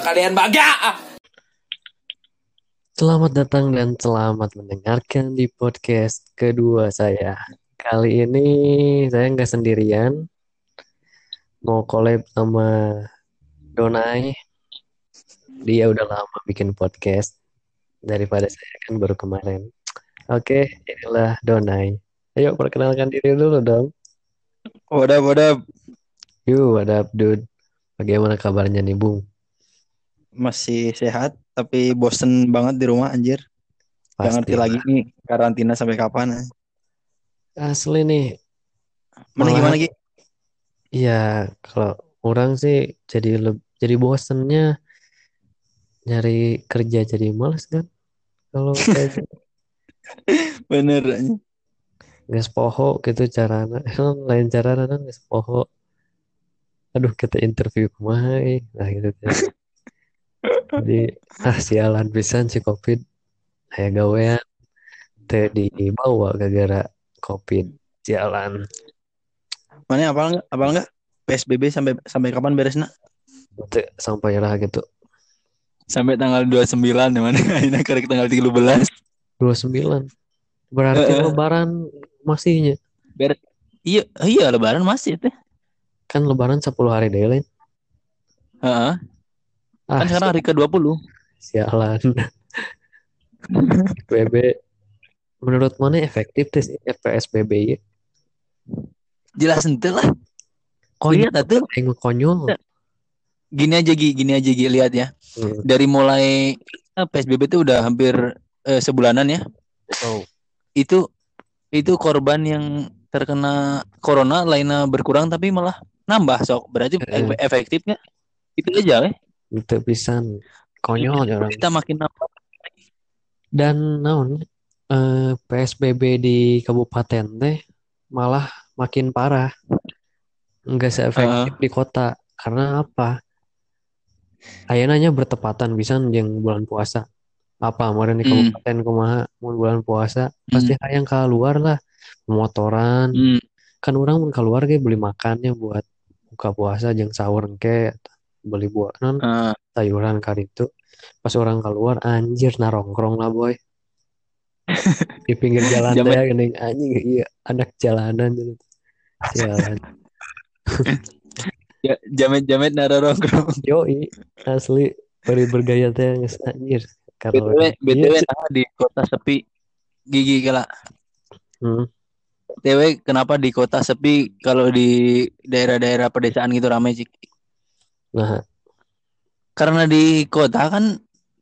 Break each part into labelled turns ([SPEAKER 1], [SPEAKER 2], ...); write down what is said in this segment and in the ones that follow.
[SPEAKER 1] Semoga kalian bahagia.
[SPEAKER 2] Selamat datang dan selamat mendengarkan di podcast kedua saya. Kali ini saya nggak sendirian, mau collab sama Donai. Dia udah lama bikin podcast daripada saya kan baru kemarin. Oke, inilah Donai. Ayo perkenalkan diri dulu dong.
[SPEAKER 3] Wadap, wadap.
[SPEAKER 2] Yuk, ada dude. Bagaimana kabarnya nih, Bung?
[SPEAKER 3] Masih sehat, tapi bosen banget di rumah, anjir. Gak ngerti
[SPEAKER 2] Pasti.
[SPEAKER 3] lagi nih karantina sampai kapan.
[SPEAKER 2] Asli nih.
[SPEAKER 3] Mana
[SPEAKER 2] Malah-
[SPEAKER 3] gimana, Ki?
[SPEAKER 2] Iya, kalau orang sih jadi leb- jadi bosennya nyari kerja jadi males kan. Kalau kayak gitu.
[SPEAKER 3] Bener. anjing.
[SPEAKER 2] Nges poho gitu carana. Lain carana kan nges poho. Aduh kita interview kumaha eh. Nah gitu teh. Jadi ah sialan pisan si Covid. Aya gawean teu dibawa gara-gara Covid. Sialan.
[SPEAKER 3] Mana apa enggak? Apa enggak? PSBB sampai sampai kapan beresnya?
[SPEAKER 2] Teu sampai lah gitu.
[SPEAKER 3] Sampai tanggal 29 ya mana? Ini karek tanggal 13.
[SPEAKER 2] 29. Berarti
[SPEAKER 3] eh.
[SPEAKER 2] lebaran masihnya.
[SPEAKER 3] Iya, iya lebaran masih teh.
[SPEAKER 2] Kan lebaran 10 hari deh lain.
[SPEAKER 3] Heeh.
[SPEAKER 2] Ah,
[SPEAKER 3] Kan sekarang hari ke-20.
[SPEAKER 2] sialan. PSBB menurut mana efektif tes PSBB ya?
[SPEAKER 3] Jelas ente lah.
[SPEAKER 2] Konyol,
[SPEAKER 3] Lihat atuh.
[SPEAKER 2] aing mah konyol.
[SPEAKER 3] Gini aja Gi, gini aja Gi, lihat ya.
[SPEAKER 2] Hmm.
[SPEAKER 3] Dari mulai eh, PSBB itu udah hampir eh, sebulanan ya.
[SPEAKER 2] Oh,
[SPEAKER 3] itu itu korban yang terkena corona lainnya berkurang tapi malah nambah sok berarti
[SPEAKER 2] Eh.
[SPEAKER 3] e- efektif nggak itu aja eh.
[SPEAKER 2] Itu pisan konyol ya orang.
[SPEAKER 3] kita makin nambah
[SPEAKER 2] Dan naon eh, PSBB di kabupaten teh malah makin parah. Enggak seefektif di kota. Karena apa? Ayeunanya bertepatan bisa yang bulan puasa. Apa kemarin di
[SPEAKER 3] Hmm.
[SPEAKER 2] kabupaten kumaha mun bulan puasa pasti hayang keluar lah pemotoran
[SPEAKER 3] Hmm,
[SPEAKER 2] kan orang mun keluar ge beli makannya buat buka puasa jeung sahur engke beli buah. Non
[SPEAKER 3] eh,
[SPEAKER 2] sayuran kali itu. Pas orang keluar anjir narongkrong lah boy. Di pinggir jalan
[SPEAKER 3] Jamet.
[SPEAKER 2] teh geuning anjing iya anak jalanan gitu. Sialan
[SPEAKER 3] ya jamet jamet narorongkrong
[SPEAKER 2] yoi asli. Beri bergaya teh geus anjir. Kalau
[SPEAKER 3] btw btw
[SPEAKER 2] Iya.
[SPEAKER 3] di kota sepi gigi kala
[SPEAKER 2] Hmm.
[SPEAKER 3] btw kenapa di kota sepi kalau di daerah-daerah pedesaan gitu ramai sih
[SPEAKER 2] nah
[SPEAKER 3] karena di kota kan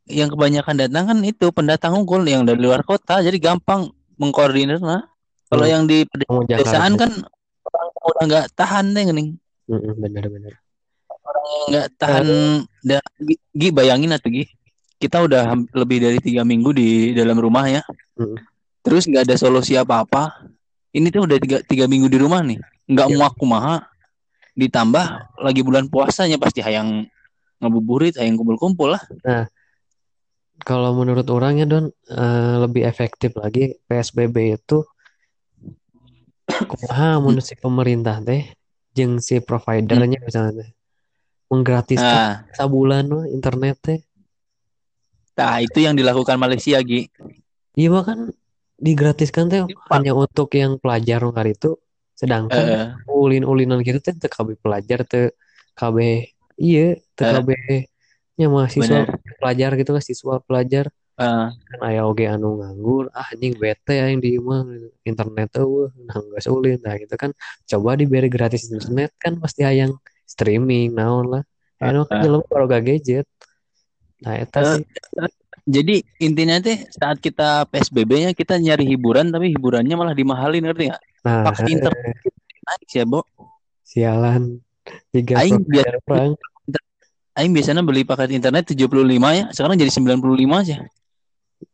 [SPEAKER 3] yang kebanyakan datang kan itu pendatang unggul yang dari luar kota jadi gampang mengkoordinir nah. Kalau
[SPEAKER 2] Hmm.
[SPEAKER 3] yang di
[SPEAKER 2] mau
[SPEAKER 3] pedesaan kan orang udah nggak tahan deh nih
[SPEAKER 2] Mm-mm, bener-bener
[SPEAKER 3] nggak tahan da, Gi- Gi bayangin atau Gi. Kita udah lebih dari tiga minggu di dalam rumah ya.
[SPEAKER 2] Mm.
[SPEAKER 3] terus nggak ada solusi apa-apa. Ini tuh udah tiga, tiga minggu di rumah nih. Nggak
[SPEAKER 2] Ya.
[SPEAKER 3] muak kumaha ditambah lagi bulan puasanya pasti hayang ngabuburit hayang kumpul-kumpul lah.
[SPEAKER 2] Kalau menurut orangnya Don eh, lebih efektif lagi PSBB itu kumaha mun si pemerintah teh jeung si providernya misalnya teh menggratiskan
[SPEAKER 3] nah,
[SPEAKER 2] sabulan internet teh.
[SPEAKER 3] nah itu yang dilakukan Malaysia Gi.
[SPEAKER 2] Iya kan digratiskan teh hanya untuk yang pelajar ngar itu sedangkan
[SPEAKER 3] Eh,
[SPEAKER 2] ulin-ulinan gitu teh kabeh pelajar teu kabeh iya kabeh nya mahasiswa
[SPEAKER 3] bener.
[SPEAKER 2] pelajar gitu lah siswa pelajar.
[SPEAKER 3] Eh,
[SPEAKER 2] kan aya oge anu nganggur ah anjing bete aing di imah internet eueuh nah geus ulin. Nah gitu kan coba diberi gratis internet kan pasti hayang streaming naon lah. Anu kan jelema baru gak gadget. Nah eta sih.
[SPEAKER 3] Jadi intinya teh saat kita PSBB nya kita nyari hiburan tapi hiburannya malah dimahalin ngerti nggak
[SPEAKER 2] nah
[SPEAKER 3] paket internet naik ya Bo
[SPEAKER 2] sialan tiga
[SPEAKER 3] Aing
[SPEAKER 2] perang
[SPEAKER 3] Aing biasanya beli paket internet 75 ya, sekarang jadi 95 aja.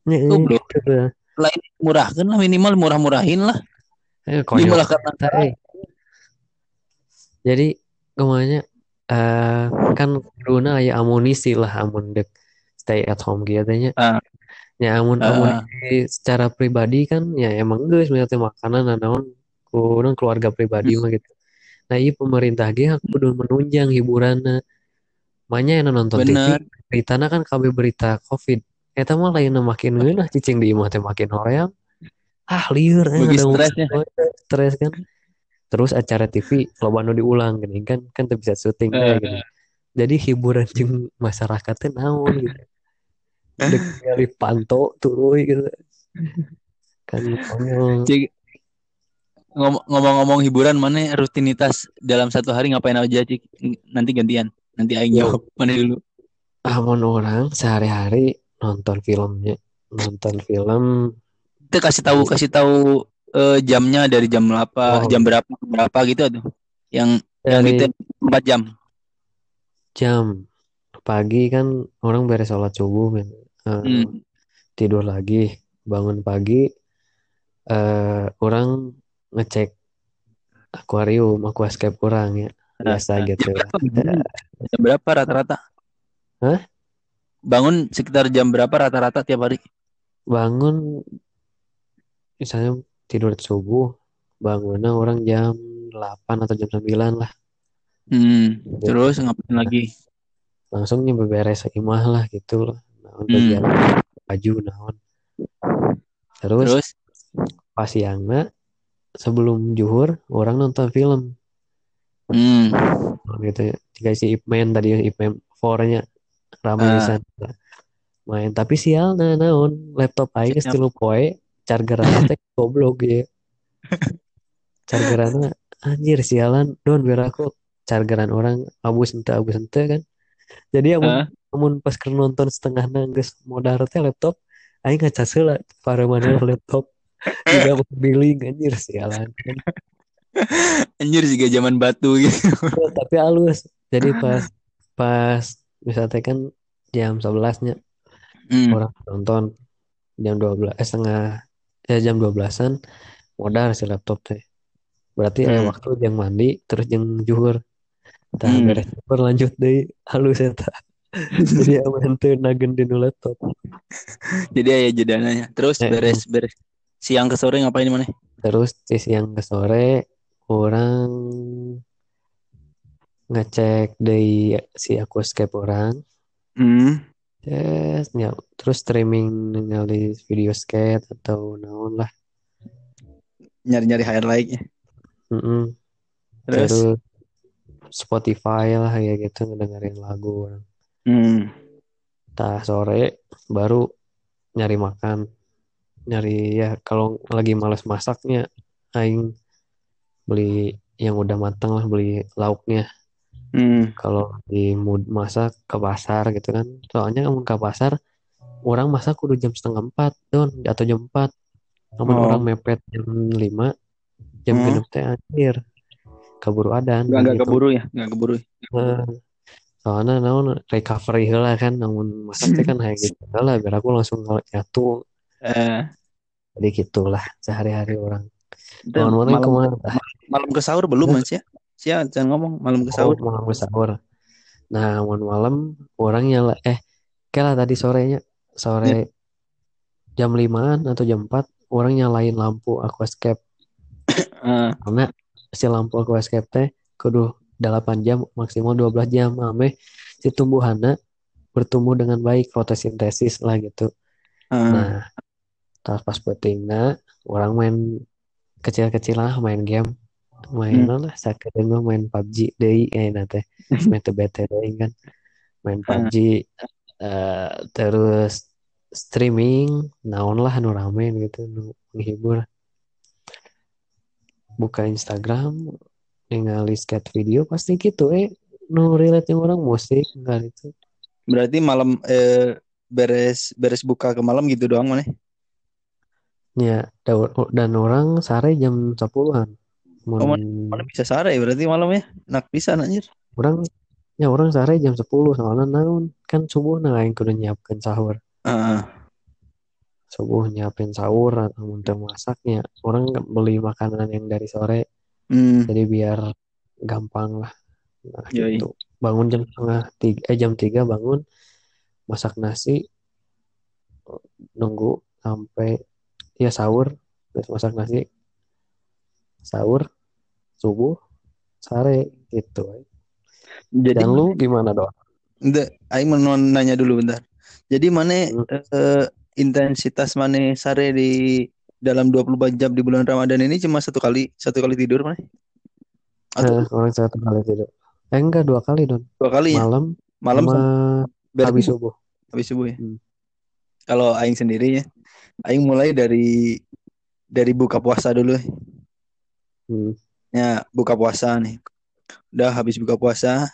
[SPEAKER 2] Nya,
[SPEAKER 3] Goblok.
[SPEAKER 2] gitu.
[SPEAKER 3] Lain murahkan lah minimal murah-murahin lah.
[SPEAKER 2] Eh, eta, eh. Jadi ke mana eh kan duna aya amunisi lah amun dek stay at home gitu.
[SPEAKER 3] Ah.
[SPEAKER 2] Ya amun
[SPEAKER 3] Ah,
[SPEAKER 2] amunisi secara pribadi kan ya emang geus misalnya makanan naon kurang keluarga pribadi mah gitu. Nah, iya pemerintah ge kudu menunjang hiburanna. Makanya yang nonton
[SPEAKER 3] Bener.
[SPEAKER 2] TV, beritana kan KB berita COVID. Eta mah lain makin ngeunah cicing di imah teh makin hoream. Ah, liur eh, ada
[SPEAKER 3] stresnya.
[SPEAKER 2] stres kan. Terus acara TV loba nu diulang gini kan kan teu bisa syuting deh gini. Jadi hiburan jeung masyarakatnya naon gitu. Kali panto turuy gitu. Kan konyol.
[SPEAKER 3] Cik, ngom- ngomong-ngomong hiburan, mana rutinitas dalam satu hari ngapain aja, Cik? Nanti gantian. Nanti aing jawab. Mana dulu?
[SPEAKER 2] Amun orang sehari-hari nonton filmnya, nonton film
[SPEAKER 3] Kita kasih tahu kasih tahu eh, jamnya dari jam berapa,
[SPEAKER 2] Oh.
[SPEAKER 3] jam berapa berapa gitu tuh. Yang yang
[SPEAKER 2] dari
[SPEAKER 3] gitu 4 jam.
[SPEAKER 2] jam pagi kan orang beres sholat subuh men. Eh,
[SPEAKER 3] Hmm.
[SPEAKER 2] tidur lagi, bangun pagi eh orang ngecek akuarium, aquascape kurang ya. Biasa gitu.
[SPEAKER 3] Jam berapa? Jam berapa rata-rata?
[SPEAKER 2] Hah?
[SPEAKER 3] Bangun sekitar jam berapa rata-rata tiap hari?
[SPEAKER 2] Bangun misalnya tidur subuh, bangunnya orang jam 8 atau jam 9 lah.
[SPEAKER 3] Hmm. Terus ngapain lagi?
[SPEAKER 2] Langsung nyampe beres imah lah gitu lah. Naon
[SPEAKER 3] Hmm.
[SPEAKER 2] baju naon. Terus
[SPEAKER 3] Terus
[SPEAKER 2] pas siangnya sebelum juhur orang nonton film
[SPEAKER 3] hmm.
[SPEAKER 2] gitu ya. Jika si Ip Man tadi Ip Man 4-nya ramai
[SPEAKER 3] Ah.
[SPEAKER 2] pisan. main tapi sial nah naon laptop aing geus
[SPEAKER 3] Siap.
[SPEAKER 2] tilu poe chargeran teh goblok ya chargeran anjir sialan don biar aku chargeran orang abus ente abus ente kan jadi amun
[SPEAKER 3] Ah.
[SPEAKER 2] Amun pas keur nonton setengah modar teh laptop aing ngacas heula para mana laptop juga billing anjir sialan
[SPEAKER 3] Anjir juga zaman batu gitu.
[SPEAKER 2] Ya, tapi halus jadi pas pas misalnya kan jam 11 nya
[SPEAKER 3] Hmm.
[SPEAKER 2] orang nonton jam 12 eh setengah ya jam 12-an modar si laptop teh berarti
[SPEAKER 3] Hmm.
[SPEAKER 2] waktu yang mandi terus yang juhur tah
[SPEAKER 3] Hmm.
[SPEAKER 2] beres lanjut deui halus eta jadi aman teu nagen di laptop
[SPEAKER 3] Jadi ya jedananya. Terus
[SPEAKER 2] Eh,
[SPEAKER 3] beres beres siang ke sore ngapain mana?
[SPEAKER 2] terus di siang ke sore orang ngecek deui si aquascape orang
[SPEAKER 3] Hmm.
[SPEAKER 2] Yes, ya, terus streaming ningali video skate atau naon lah.
[SPEAKER 3] Nyari-nyari highlightnya.
[SPEAKER 2] Mm-mm.
[SPEAKER 3] Terus
[SPEAKER 2] Terus Spotify lah kayak gitu ngedengerin lagu.
[SPEAKER 3] Hmm.
[SPEAKER 2] Tah sore baru nyari makan. Nyari ya kalau lagi males masaknya aing beli yang udah matang lah beli lauknya.
[SPEAKER 3] Hmm.
[SPEAKER 2] Kalau di mood masak ke pasar gitu kan. Soalnya kamu ke pasar orang masak kudu jam setengah empat don atau jam empat. Namun
[SPEAKER 3] Oh.
[SPEAKER 2] orang mepet jam lima jam
[SPEAKER 3] Hmm.
[SPEAKER 2] genep teh anjir keburu adan
[SPEAKER 3] Nggak nggak
[SPEAKER 2] gitu.
[SPEAKER 3] keburu ya, nggak keburu.
[SPEAKER 2] Nah, soalnya naon recovery heula kan. Namun masak teh kan kayak gitu heula biar aku langsung nyatu
[SPEAKER 3] Eh,
[SPEAKER 2] jadi gitulah sehari-hari orang. Orang
[SPEAKER 3] malam
[SPEAKER 2] ke mana?
[SPEAKER 3] malam ke sahur belum mas ya? Sia, jangan ngomong malam ke
[SPEAKER 2] oh
[SPEAKER 3] sahur.
[SPEAKER 2] malam sahur. Nah malam malam orang nyala eh kayak lah tadi sorenya. Sore jam limaan atau jam 4 orang nyalain lampu aquascape.
[SPEAKER 3] Eh,
[SPEAKER 2] karena si lampu aquascape teh kudu 8 jam maksimal 12 jam. Ame si tumbuhannya bertumbuh dengan baik fotosintesis lah gitu.
[SPEAKER 3] Eh,
[SPEAKER 2] nah pas pas pentingna orang main kecil-kecil lah main game. Main
[SPEAKER 3] Hmm.
[SPEAKER 2] lah sakedeung mah main PUBG deui kayaknya teh. Main bete deui kan. Main PUBG eh, terus streaming naon lah nu rame gitu nu menghibur. Buka Instagram ningali skate video pasti gitu eh nu relate yang orang musik enggak itu
[SPEAKER 3] berarti malam eh, beres beres buka ke malam gitu doang mana?
[SPEAKER 2] ya da- dan orang sare jam 10-an Mun
[SPEAKER 3] Oh, Mana bisa sare berarti malamnya? Nak bisa anjir.
[SPEAKER 2] orang ya orang sare jam 10 soalnya naon kan subuh nah aing kudu nyiapkeun sahur
[SPEAKER 3] Heeh.
[SPEAKER 2] subuh nyiapin sahur atau untuk masaknya orang beli makanan yang dari sore
[SPEAKER 3] Hmm.
[SPEAKER 2] jadi biar gampang lah nah
[SPEAKER 3] Yoi.
[SPEAKER 2] gitu bangun jam setengah tiga eh jam tiga bangun masak nasi nunggu sampai ya sahur terus masak nasi sahur subuh sare gitu
[SPEAKER 3] Jadi
[SPEAKER 2] dan lu gimana dong
[SPEAKER 3] Enggak, aing mau nanya dulu bentar. Jadi mana
[SPEAKER 2] Hmm.
[SPEAKER 3] eh, intensitas mana sare di dalam 24 jam di bulan Ramadan ini cuma satu kali, satu kali tidur mana? Atau
[SPEAKER 2] Eh, orang satu kali tidur. Eh enggak dua kali don.
[SPEAKER 3] dua kali ya?
[SPEAKER 2] Malam
[SPEAKER 3] Malam
[SPEAKER 2] sama habis
[SPEAKER 3] subuh.
[SPEAKER 2] subuh.
[SPEAKER 3] Habis subuh ya.
[SPEAKER 2] Hmm.
[SPEAKER 3] Kalau aing sendiri ya, aing mulai dari dari buka puasa dulu.
[SPEAKER 2] Hmm.
[SPEAKER 3] Ya, buka puasa nih. Udah habis buka puasa,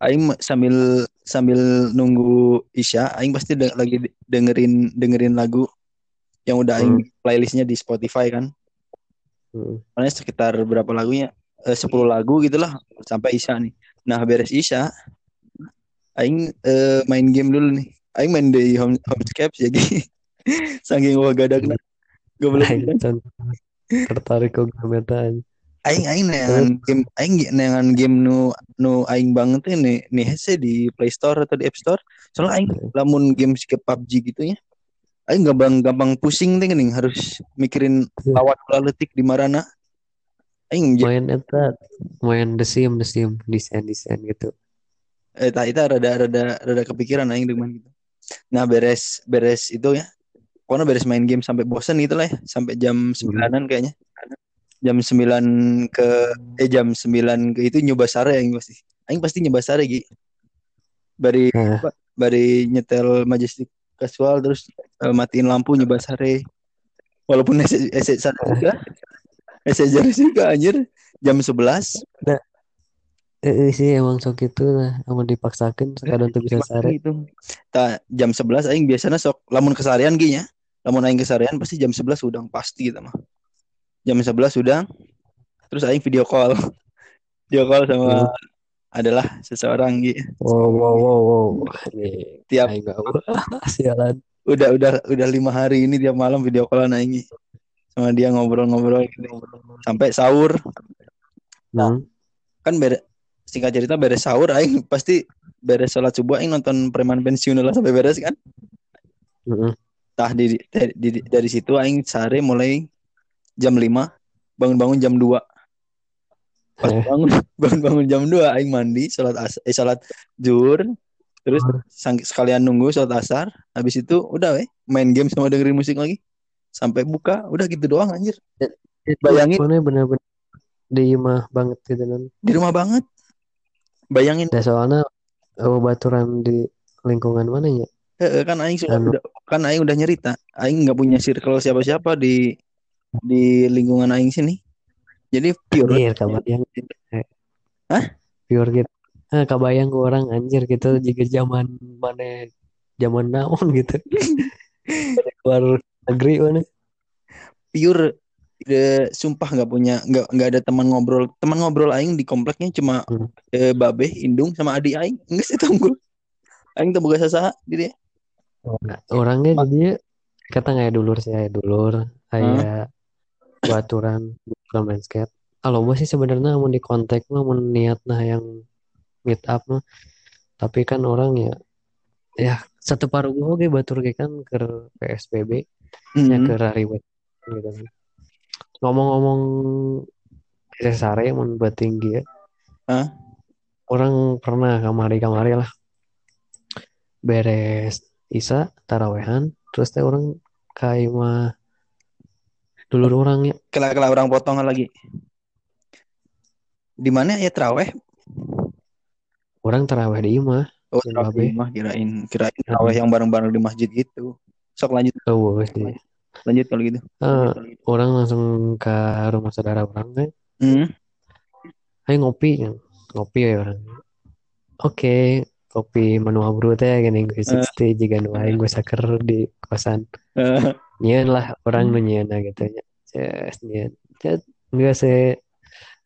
[SPEAKER 3] aing sambil sambil nunggu Isya, aing pasti de- lagi dengerin dengerin lagu yang udah aing playlistnya di Spotify kan.
[SPEAKER 2] Hmm.
[SPEAKER 3] Sekitar berapa lagunya? Eh, 10 lagu gitulah sampai Isya nih. Nah, beres Isya, aing eh, main game dulu nih. Aing main di home homescape jadi saking wah gadagna goblok
[SPEAKER 2] Aing can- tertarik ke game eta, anjing.
[SPEAKER 3] aing aing neangan game aing neangan game nu nu aing banget teh nih nih hese di Play Store atau di App Store. Soalnya aing lamun game ke PUBG gitu ya. Aing gampang gampang pusing teh geuning harus mikirin lawan ulah letik di marana. Aing
[SPEAKER 2] main eta main The Sim The Sim desain desain gitu.
[SPEAKER 3] eh tah eta rada rada rada kepikiran aing dengan gitu. Nah, beres beres itu ya. Pokoknya beres main game sampai bosan gitu lah ya, sampai jam 9-an kayaknya. Jam 9 ke eh jam 9 ke itu nyoba sare aing pasti. Aing pasti nyoba sare Gi. Bari
[SPEAKER 2] Nah.
[SPEAKER 3] bari nyetel majestic casual terus eh, matiin lampu nyoba sare. Walaupun ese ese sare juga. Ese jari juga anjir jam 11
[SPEAKER 2] Eh, eh, sih emang sok itu lah, amun dipaksakan sekadang tuh bisa sare.
[SPEAKER 3] itu. Tak jam 11 aing biasanya sok lamun kesarian Gi nya. Lamun aing kesarian pasti jam 11 udang pasti gitu mah. Jam 11 udang. Terus aing video call. Video call sama
[SPEAKER 2] Hmm.
[SPEAKER 3] Adalah seseorang Gi.
[SPEAKER 2] Wow wow wow wow.
[SPEAKER 3] Tiap
[SPEAKER 2] sialan.
[SPEAKER 3] udah udah udah lima hari ini tiap malam video callan aing Gi. sama dia ngobrol-ngobrol gitu. sampai sahur
[SPEAKER 2] Hmm.
[SPEAKER 3] kan beres singkat cerita beres sahur aing pasti beres sholat subuh aing nonton preman pensiun lah sampai beres kan
[SPEAKER 2] Mm-mm.
[SPEAKER 3] tah di, dari, di- dari situ aing sare mulai jam 5 bangun-bangun jam 2 pas
[SPEAKER 2] Eh.
[SPEAKER 3] bangun bangun-bangun jam 2 aing mandi sholat as eh sholat zuhur terus sang- sekalian nunggu sholat asar habis itu udah weh main game sama dengerin musik lagi sampai buka udah gitu doang anjir
[SPEAKER 2] Itu
[SPEAKER 3] Bayangin.
[SPEAKER 2] bener-bener di imah banget gitu kan.
[SPEAKER 3] di rumah banget bayangin
[SPEAKER 2] Dan soalnya oh, baturan di lingkungan mana ya?
[SPEAKER 3] Eh, kan aing sudah
[SPEAKER 2] Anu.
[SPEAKER 3] udah, kan aing udah nyerita aing nggak punya circle siapa-siapa di di lingkungan aing sini jadi pure
[SPEAKER 2] Anjir kabayang. Eh.
[SPEAKER 3] Hah?
[SPEAKER 2] Pure gitu. Ah, kabayang ke orang anjir gitu jika zaman mana zaman naon gitu. Keluar negeri mana?
[SPEAKER 3] pure eh, sumpah nggak punya nggak nggak ada teman ngobrol teman ngobrol aing di kompleknya cuma
[SPEAKER 2] Hmm.
[SPEAKER 3] eh, babe indung sama adik aing enggak sih tunggul aing tuh boga sasaha gitu ya
[SPEAKER 2] Orangnya jadi kata nggak dulur saya dulur kayak baturan bukan main skate. Kalau gue sih sebenarnya mau di kontak mah mau niat nah yang meet up mah. Tapi kan orang ya ya satu paruh gue oke batur ge kan ke PSBB ya
[SPEAKER 3] Hmm.
[SPEAKER 2] ke ribet gitu kan. Ngomong-ngomong sare mun buat tinggi ya.
[SPEAKER 3] Hah?
[SPEAKER 2] Orang pernah kamari-kamari lah. Beres Isa tarawehan terus teh orang kayak mah dulur orang ya.
[SPEAKER 3] Kela-kela orang potongan lagi. Di mana ya traweh
[SPEAKER 2] orang taraweh di imah
[SPEAKER 3] oh
[SPEAKER 2] Sing
[SPEAKER 3] traweh
[SPEAKER 2] babe.
[SPEAKER 3] mah kirain kirain traweh yang bareng-bareng di masjid gitu. Sok lanjut.
[SPEAKER 2] Oh sih
[SPEAKER 3] lanjut kalau gitu.
[SPEAKER 2] Ah, orang langsung ke rumah saudara orang kan?
[SPEAKER 3] Hmm.
[SPEAKER 2] ayo ngopi ya. Ngopi ya orang. Oke kopi menu abru teh gini gue 60 jika nu aing gue saker di kosan.
[SPEAKER 3] Eh,
[SPEAKER 2] nyian lah orang nu nyian gitu nya Ces, nyian enggak se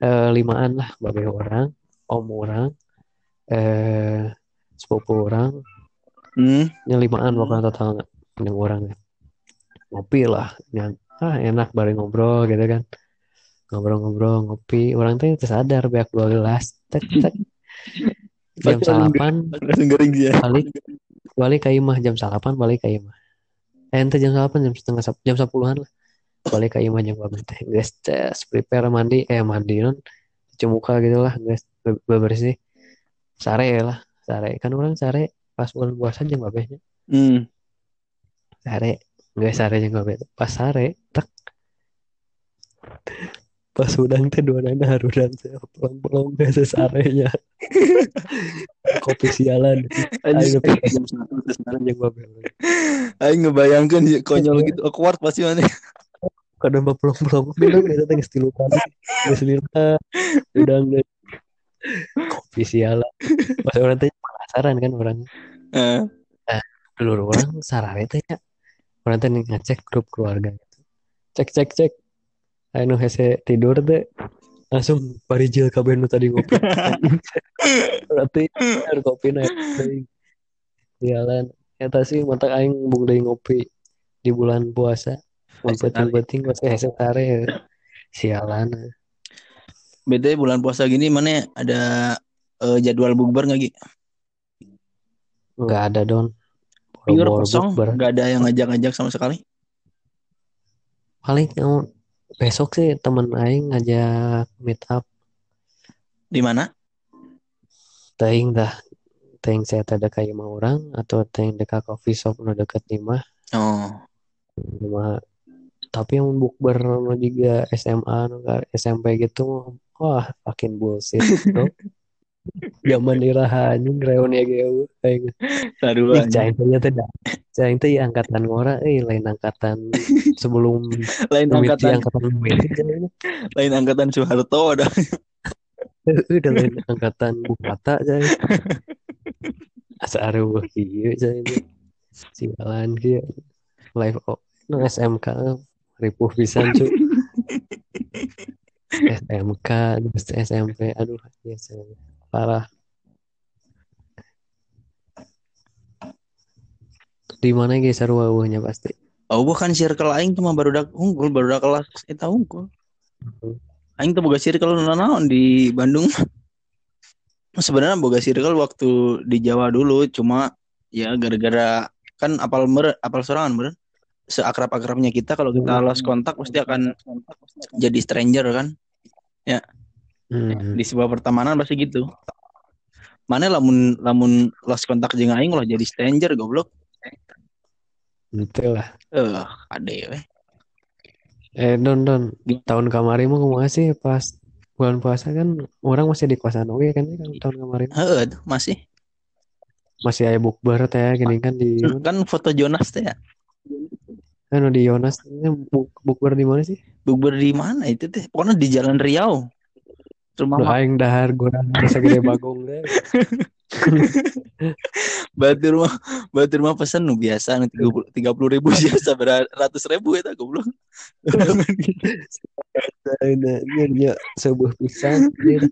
[SPEAKER 2] eh, limaan lah babe orang om orang eh sepupu orang.
[SPEAKER 3] Hmm.
[SPEAKER 2] nya limaan pokoknya total yang orang ya. ngopi lah yang ah enak bareng ngobrol gitu kan. Ngobrol-ngobrol ngopi. Orang tuh sadar banyak dua gelas. Tek tek. Jam salapan. balik balik ke imah jam salapan balik ke imah. eh ente jam salapan jam setengah jam sepuluhan lah. Balik ke imah jam berapa teh guys tes prepare mandi. Eh mandi non. Cuci muka gitu lah guys. Be- bebersih. Sare lah sare. Kan orang sare pas bulan puasa jeung babehnya
[SPEAKER 3] Hmm.
[SPEAKER 2] sare. Nggak sare jeung babeh pas sare tek pas udang teh dua nana harudang teh pelong-pelong teh sesarenya. Kopi sialan. Ayo jam satu jeung babeh
[SPEAKER 3] Aing ngebayangkan ya, konyol gitu awkward pasti mana.
[SPEAKER 2] kadang mah pelong-pelong minum eta teh geus tilu kali. Geus lila udang deh. Kopi sialan. Pas orang teh penasaran kan orang. Dulu orang sarare teh orang teh ngecek grup keluarga gitu. Cek cek cek anu hese tidur teh langsung parijil kabeh nu tadi ngopi. Berarti harus kopi naik teuing. Sialan eta sih mata aing bung deui ngopi di bulan puasa. Mun penting-penting masih hese tare. Sialan.
[SPEAKER 3] Beda bulan puasa gini mana ada eh, jadwal bukber nggak Gi?
[SPEAKER 2] nggak ada don.
[SPEAKER 3] Pure kosong, nggak ada yang ngajak-ngajak sama sekali.
[SPEAKER 2] paling besok sih temen aing ngajak meet up.
[SPEAKER 3] Di mana?
[SPEAKER 2] teuing dah. Teuing saya teh deka imah orang atau teuing deka coffee shop nu deket imah.
[SPEAKER 3] Oh,
[SPEAKER 2] Cuma tapi yang bukber nu juga SMA ka- SMP gitu wah makin bullshit bro zaman iraha anjing reun ya geu aing
[SPEAKER 3] taruh
[SPEAKER 2] ih caing teh dah. Caing teh angkatan ngora eh lain angkatan sebelum
[SPEAKER 3] lain angkatan.
[SPEAKER 2] angkatan caing
[SPEAKER 3] lain angkatan Soeharto ada.
[SPEAKER 2] udah lain angkatan bupata caing asa areueuh kieu caing sialan kieu live oh, nu SMK ripuh pisan cu SMK terus SMP aduh ya parah di mana guys sarua eueuhnya pasti
[SPEAKER 3] Oh, bukan circle aing tuh mah baru unggul, baru kelas eta unggul. Aing tuh boga circle naon di Bandung. Sebenarnya boga circle waktu di Jawa dulu, cuma ya gara-gara kan apal mer apal sorangan bener. Seakrab-akrabnya kita kalau kita lost kontak pasti akan jadi stranger kan.
[SPEAKER 2] Hmm.
[SPEAKER 3] Di sebuah pertemanan pasti gitu. Mana lamun lamun lost kontak jeung aing loh jadi stranger goblok.
[SPEAKER 2] gitu lah
[SPEAKER 3] Eh, ade we.
[SPEAKER 2] eh don don tahun kemarin mah kumaha sih pas bulan puasa kan orang masih di kosan oke kan kan tahun kemarin
[SPEAKER 3] Heeh, masih.
[SPEAKER 2] masih aya bukber teh gini kan di
[SPEAKER 3] Kan foto Jonas teh ya.
[SPEAKER 2] kan di buk, bukber di mana sih
[SPEAKER 3] Bukber di mana itu teh? Pokoknya di Jalan Riau. Rumah
[SPEAKER 2] Lu
[SPEAKER 3] ma-
[SPEAKER 2] aing dahar gorang segede bagong deh
[SPEAKER 3] batu rumah batu rumah pesan nu biasa nu tiga puluh tiga puluh ribu biasa beratus ribu itu goblok.
[SPEAKER 2] Nah, nya nya sebuah pisan anjir.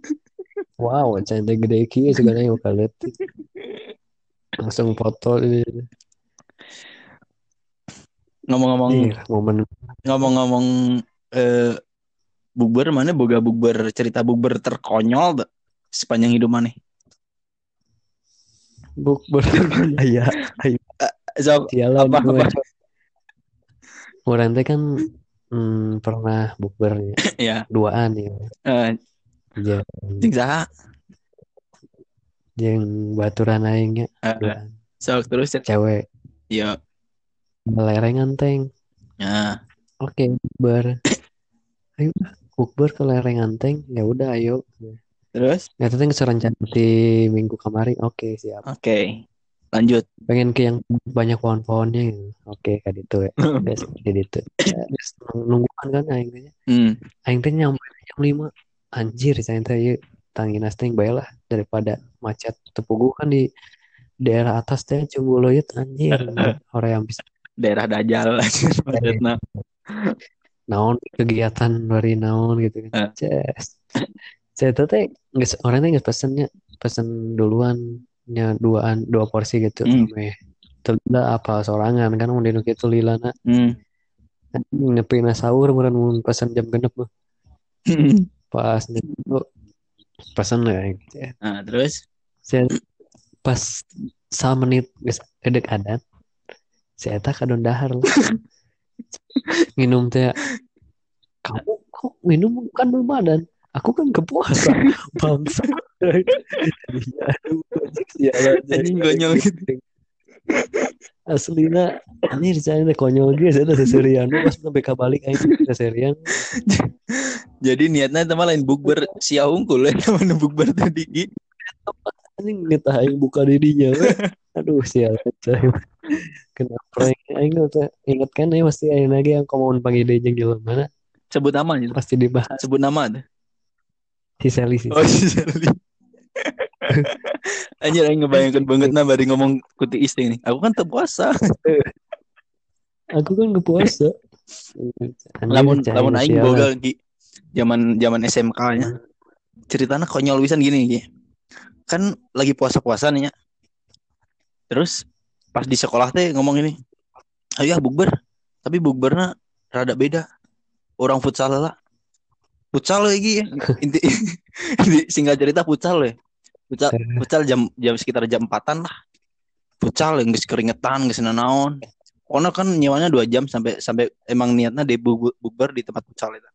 [SPEAKER 2] Wow, cantik gede kieu segala yang kaletik. Langsung foto ini.
[SPEAKER 3] Ngomong-ngomong
[SPEAKER 2] Ih, momen
[SPEAKER 3] ngomong-ngomong eh bukber mana boga bukber cerita bukber terkonyol tuh sepanjang hidup mana?
[SPEAKER 2] bukber aya aya
[SPEAKER 3] So,
[SPEAKER 2] sialan
[SPEAKER 3] Apa,
[SPEAKER 2] gue.
[SPEAKER 3] apa?
[SPEAKER 2] Orang teh kan hmm, pernah bukbernya
[SPEAKER 3] ya,
[SPEAKER 2] duaan ya.
[SPEAKER 3] eh
[SPEAKER 2] Jeung
[SPEAKER 3] jeung saha?
[SPEAKER 2] jeung baturan aingnya
[SPEAKER 3] Eh,
[SPEAKER 2] duaan.
[SPEAKER 3] so terus
[SPEAKER 2] Cewek
[SPEAKER 3] ya.
[SPEAKER 2] lerengan teng.
[SPEAKER 3] Nah,
[SPEAKER 2] Oke, bukber. Ayo bukber ke lereng anteng. Ya udah ayo.
[SPEAKER 3] terus
[SPEAKER 2] Ya geus rencana di minggu kemarin. Oke, siap.
[SPEAKER 3] oke. Lanjut.
[SPEAKER 2] Pengen ke yang banyak pohon-pohonnya gitu. Oke, kayak gitu ya. Geus di ditu. Ya, geus nungguan kan aing teh.
[SPEAKER 3] Hmm.
[SPEAKER 2] Aing teh nyampe jam 5. Anjir, saya teh ieu tanginas teh bae lah daripada macet tepugu kan di daerah atas teh Cungguloyut anjir. Orang yang bisa
[SPEAKER 3] Daerah Dajal maksudna.
[SPEAKER 2] Naon kegiatan dari naon gitu kan. Ces. Saya tuh teh geus orang teh geus pesennya pesen duluan nya duaan dua porsi gitu.
[SPEAKER 3] Hmm.
[SPEAKER 2] Meh. Tela apa sorangan kan mun dinu kitu lilana.
[SPEAKER 3] Hmm.
[SPEAKER 2] Nepina sahur meureun mun pesen jam genep mah. Pas itu pesen ya.
[SPEAKER 3] Nah, terus
[SPEAKER 2] Saya pas sa menit geus edek adan. Saya eta kadon dahar lah. Minum teh kamu kok minum kan belum adan. aku kan ke puasa bangsa Iya, aduh, sialan,
[SPEAKER 3] Anjing konyol gitu.
[SPEAKER 2] aslinya anjir saya teh konyol ge saya teh seserian pas sampai kabalik aing seserian
[SPEAKER 3] Jadi niatnya teman lain bukber sia unggul ya teman bukber tadi. Gi.
[SPEAKER 2] anjing ngetah aing buka dirinya. aduh sial saya kenapa aing inget kan ya pasti aing lagi yang komun panggil dia jeung jelema mana
[SPEAKER 3] Sebut nama gitu.
[SPEAKER 2] pasti dibahas
[SPEAKER 3] Sebut nama tuh.
[SPEAKER 2] si Sally sih
[SPEAKER 3] Oh si Sally. Anjir aing ngebayangkan banget nah bari ngomong kuti isting nih. Aku kan puasa.
[SPEAKER 2] aku kan puasa
[SPEAKER 3] lamun lamun aing boga Gi. Zaman zaman SMK nya. Ceritanya konyol pisan gini Gi. Kan lagi puasa-puasa nih ya. Terus pas di sekolah teh ngomong ini. Ayo ah, bukber. Tapi bukberna rada beda. Orang futsal lah. Futsal lagi inti, inti singkat cerita futsal ya. Futsal, futsal jam jam sekitar jam empatan lah. Futsal yang keringetan, geus naon. Karena kan nyewanya dua jam sampai sampai emang niatnya di bu- bukber di tempat futsal itu.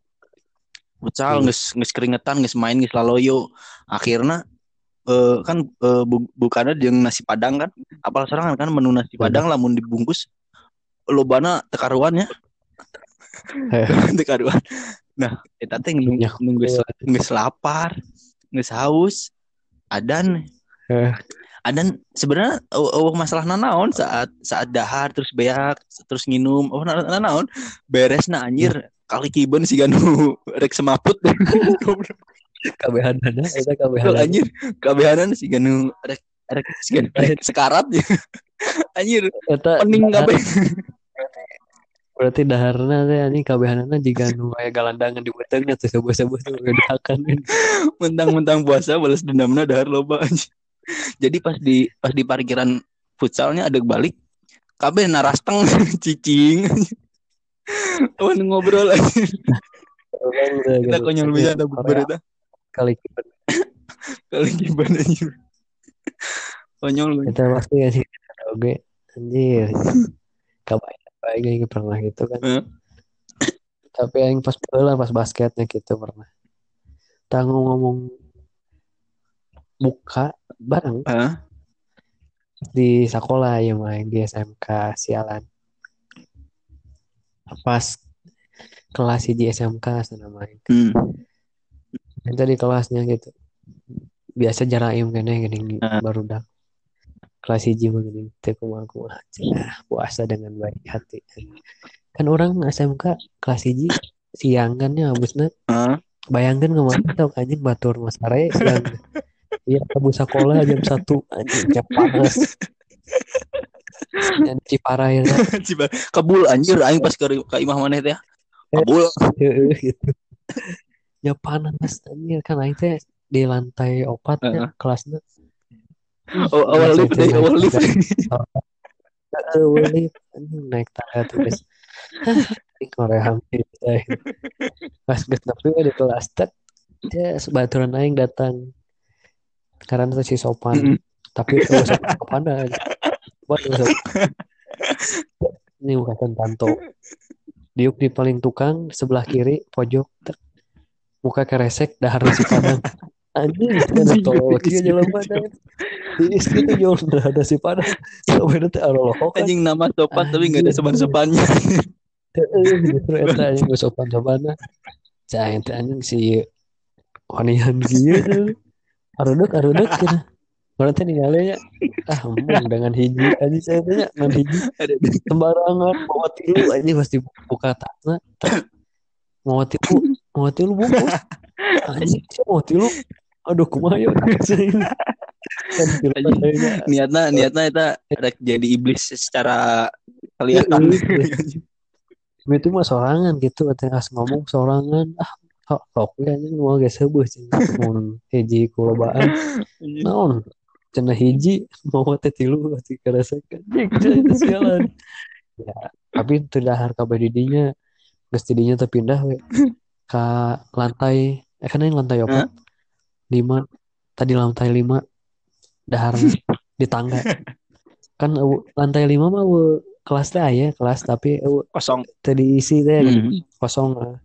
[SPEAKER 3] Futsal
[SPEAKER 2] Hmm.
[SPEAKER 3] geus geus keringetan, geus main, geus laloyo. Akhirnya eh, kan eh, bu- bukannya jeung nasi padang kan. Apal serangan kan menu nasi padang lamun dibungkus lobana tekaruan ya. tekaruan. Nah, eta teh nung- nunggu geus lapar, geus haus. Adan. Adan sebenarnya oh, masalah nanaon saat saat dahar terus beak terus nginum oh na- nanaon beres na anjir kali kiben si ganu rek semaput
[SPEAKER 2] kabehanana eta
[SPEAKER 3] Tuh,
[SPEAKER 2] kabehanana
[SPEAKER 3] anjir kabehanan si ganu. Rek rek si ganu rek sekarat ya. Anjir
[SPEAKER 2] eta
[SPEAKER 3] pening kabeh.
[SPEAKER 2] Berarti daharna teh anjing kabehanana jiga nu aya galandangan di betengna teh sebuah-sebuah tuh ngedahakan
[SPEAKER 3] mentang-mentang puasa balas dendamna dahar loba anjir jadi pas di pas di parkiran futsalnya ada balik kabeh narasteng cicing Oh, ngobrol aja. Kita konyol bisa ada bukber eta.
[SPEAKER 2] Kali
[SPEAKER 3] Kali gimana anjir. Konyol gue.
[SPEAKER 2] kita pasti ya sih? Oke anjir. Kabayang baik yang pernah gitu kan. Tapi yang pas bola pas basketnya gitu pernah. Tanggung ngomong buka bareng.
[SPEAKER 3] Hah?
[SPEAKER 2] di sekolah ya main di SMK sialan. Pas kelas di SMK sana main.
[SPEAKER 3] Hmm.
[SPEAKER 2] Itu di kelasnya gitu. Biasa jaraim kene gini
[SPEAKER 3] Ah.
[SPEAKER 2] baru dah kelas hiji mah gini teu kumaha kumaha. Cenah, puasa dengan baik hati. Kan orang SMK kelas hiji siang kan ya abusna
[SPEAKER 3] Hah?
[SPEAKER 2] bayangkan kemarin tau anjing batur mas are siang iya kamu sekolah jam satu anjing jam panas. Dan ciparah ya.
[SPEAKER 3] Kabul anjir aing pas ke ka imah maneh teh. Kabul.
[SPEAKER 2] Heeh, gitu ya panas anjir kan? Aing teh di lantai opat ya,
[SPEAKER 3] Heeh.
[SPEAKER 2] kelasnya.
[SPEAKER 3] Oh, awal lift deh, awal lift.
[SPEAKER 2] Awal lift. Anjing naik tangga terus. Korea hampir pas nepi we di kelas tek ya sebaturan aing datang. Karena itu si sopan tapi itu sopan aja buat ini bukan tanto. Diuk di paling tukang sebelah kiri pojok. Muka keresek dahar nasi padang anjing ada tolol kieu jalan padang di istri tuh jauh ada si padang sampai nanti kan
[SPEAKER 3] Anjing nama sopan tapi enggak ada sopan-sopannya.
[SPEAKER 2] Justru eta anjing geus sopan-sopanna. Cah ente anjing si wanian tuh. Aruduk aruduk cenah. Berarti ningali nya ah embung dengan hiji anjing saya tanya dengan hiji
[SPEAKER 3] Ada
[SPEAKER 2] sembarangan bawa tilu anjing pasti buka tasna. tak. Mau tilu, mau tilu bungkus. Anjing mau tilu. Aduh kumaha ya. Kan
[SPEAKER 3] Anjing.
[SPEAKER 2] kayaknya.
[SPEAKER 3] niatnya niatnya eta rek jadi iblis secara kelihatan.
[SPEAKER 2] itu mah sorangan gitu ketika ngomong sorangan ah kok kok anjing mau heubeus cenah mun hiji kulobaan naon cenah hiji mau teh tilu Jik, cenah itu sialan ya tapi teu dahar kabeh di dinya geus di dinya teh pindah we ka lantai eh kan yang lantai opat lima tadi lantai lima dahar di tangga. Kan eueuh, lantai lima mah eueuh, kelas teh aya kelas tapi eueuh,
[SPEAKER 3] Kosong.
[SPEAKER 2] teu diisi teh
[SPEAKER 3] Hmm.
[SPEAKER 2] kosong lah.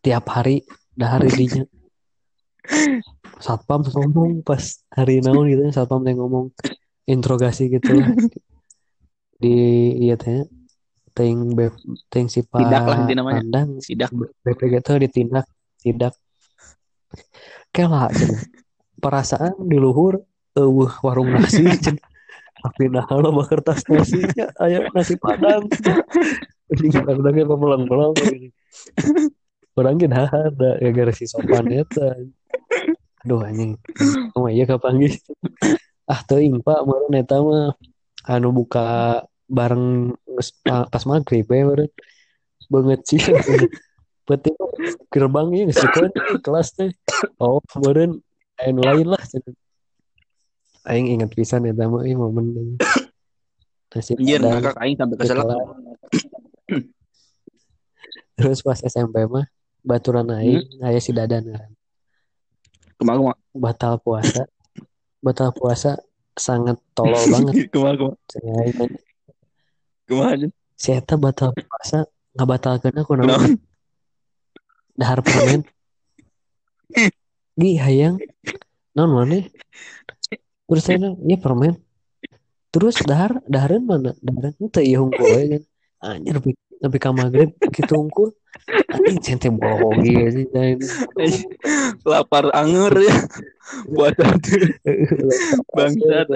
[SPEAKER 2] tiap hari dahar dinya. Satpam ngomong pas hari naon gitu satpam yang ngomong interogasi gitu di iya teh ting be ting si pak
[SPEAKER 3] Sidak lah namanya.
[SPEAKER 2] Nandang
[SPEAKER 3] Sidak.
[SPEAKER 2] BPG itu ditindak tidak kela perasaan di luhur eueuh warung nasi tapi nah lo mah kertas nasinya aya nasi padang. Ini kadang-kadang pulang-pulang orang ge ada ya gara si sopan eta aduh anjing. Oh iya kapanggih ah teuing pak meureun eta mah anu buka bareng pas maghrib ya meureun banget sih. Penting gerbangnya geus dikeun kelas teh oh meureun anu lain lah. Aing ingat pisan eta mah ieu momen nasi
[SPEAKER 3] Anjir, ngakak aing sampai keselak.
[SPEAKER 2] Kekelar. terus pas SMP mah baturan aing aya si dadan. Kan.
[SPEAKER 3] Kumaha.
[SPEAKER 2] batal puasa. Batal puasa sangat tolol banget.
[SPEAKER 3] Kumaha anjir.
[SPEAKER 2] si eta batal puasa nggak batalkan aku naon
[SPEAKER 3] Naon?
[SPEAKER 2] dahar permen gi hayang naon mana terus saya ya permen terus dahar daharan mana daharan itu iya hungkul ya kan anjir tapi tapi ka maghrib gitu hungkul anjing cente bohong iya sih.
[SPEAKER 3] Lapar anger ya. Puasa tuh. Bangsat.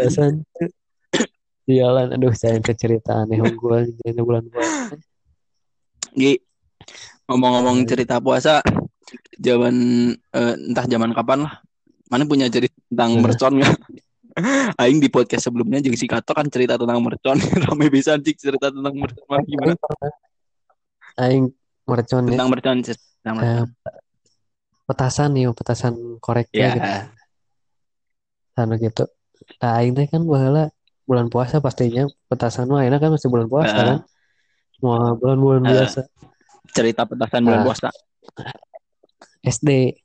[SPEAKER 2] Jalan, aduh saya cerita aneh jadi bulan puasa.
[SPEAKER 3] Gi, ngomong-ngomong cerita puasa, zaman eh, entah zaman kapan lah. Mana punya cerita tentang
[SPEAKER 2] Eh.
[SPEAKER 3] mercon nggak? Aing di podcast sebelumnya jeung si Kato kan cerita tentang mercon. Rame bisa cik cerita tentang mercon. Mana gimana?
[SPEAKER 2] Aing mercon ya.
[SPEAKER 3] Tentang mercon. Cis. Tentang mercon.
[SPEAKER 2] Eh, petasan nih, petasan koreknya
[SPEAKER 3] Ya.
[SPEAKER 2] gitu. Anu gitu. Nah, aing teh kan baheula bulan puasa pastinya petasan mah enak kan masih bulan puasa
[SPEAKER 3] Eh.
[SPEAKER 2] kan. Semua bulan-bulan
[SPEAKER 3] Eh.
[SPEAKER 2] biasa.
[SPEAKER 3] Cerita petasan bulan
[SPEAKER 2] Nah.
[SPEAKER 3] puasa.
[SPEAKER 2] SD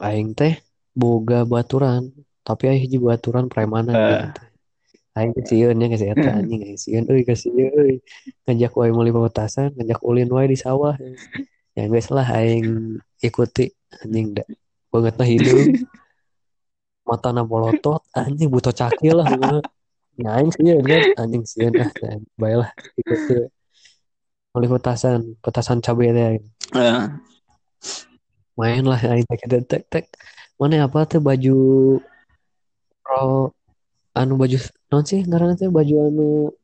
[SPEAKER 2] aing teh boga baturan tapi aing hiji baturan premanan
[SPEAKER 3] Eh.
[SPEAKER 2] gitu. Aing ke sieun nya geus eta anjing aing sieun euy ka sieun euy. Ngajak wae meuli petasan, ngajak ulin wae di sawah. Ya geus lah aing ikuti anjing da. Bangetna hidung. Matana bolotot anjing butuh cakil lah pokokna. Ya aing sieun kan anjing sieun ah bae lah ikuti. Meuli petasan, petasan cabe teh aing.
[SPEAKER 3] Eh,
[SPEAKER 2] main lah aing teh tek tek tek mana apa tuh baju pro anu baju non sih ngaranna teh baju anu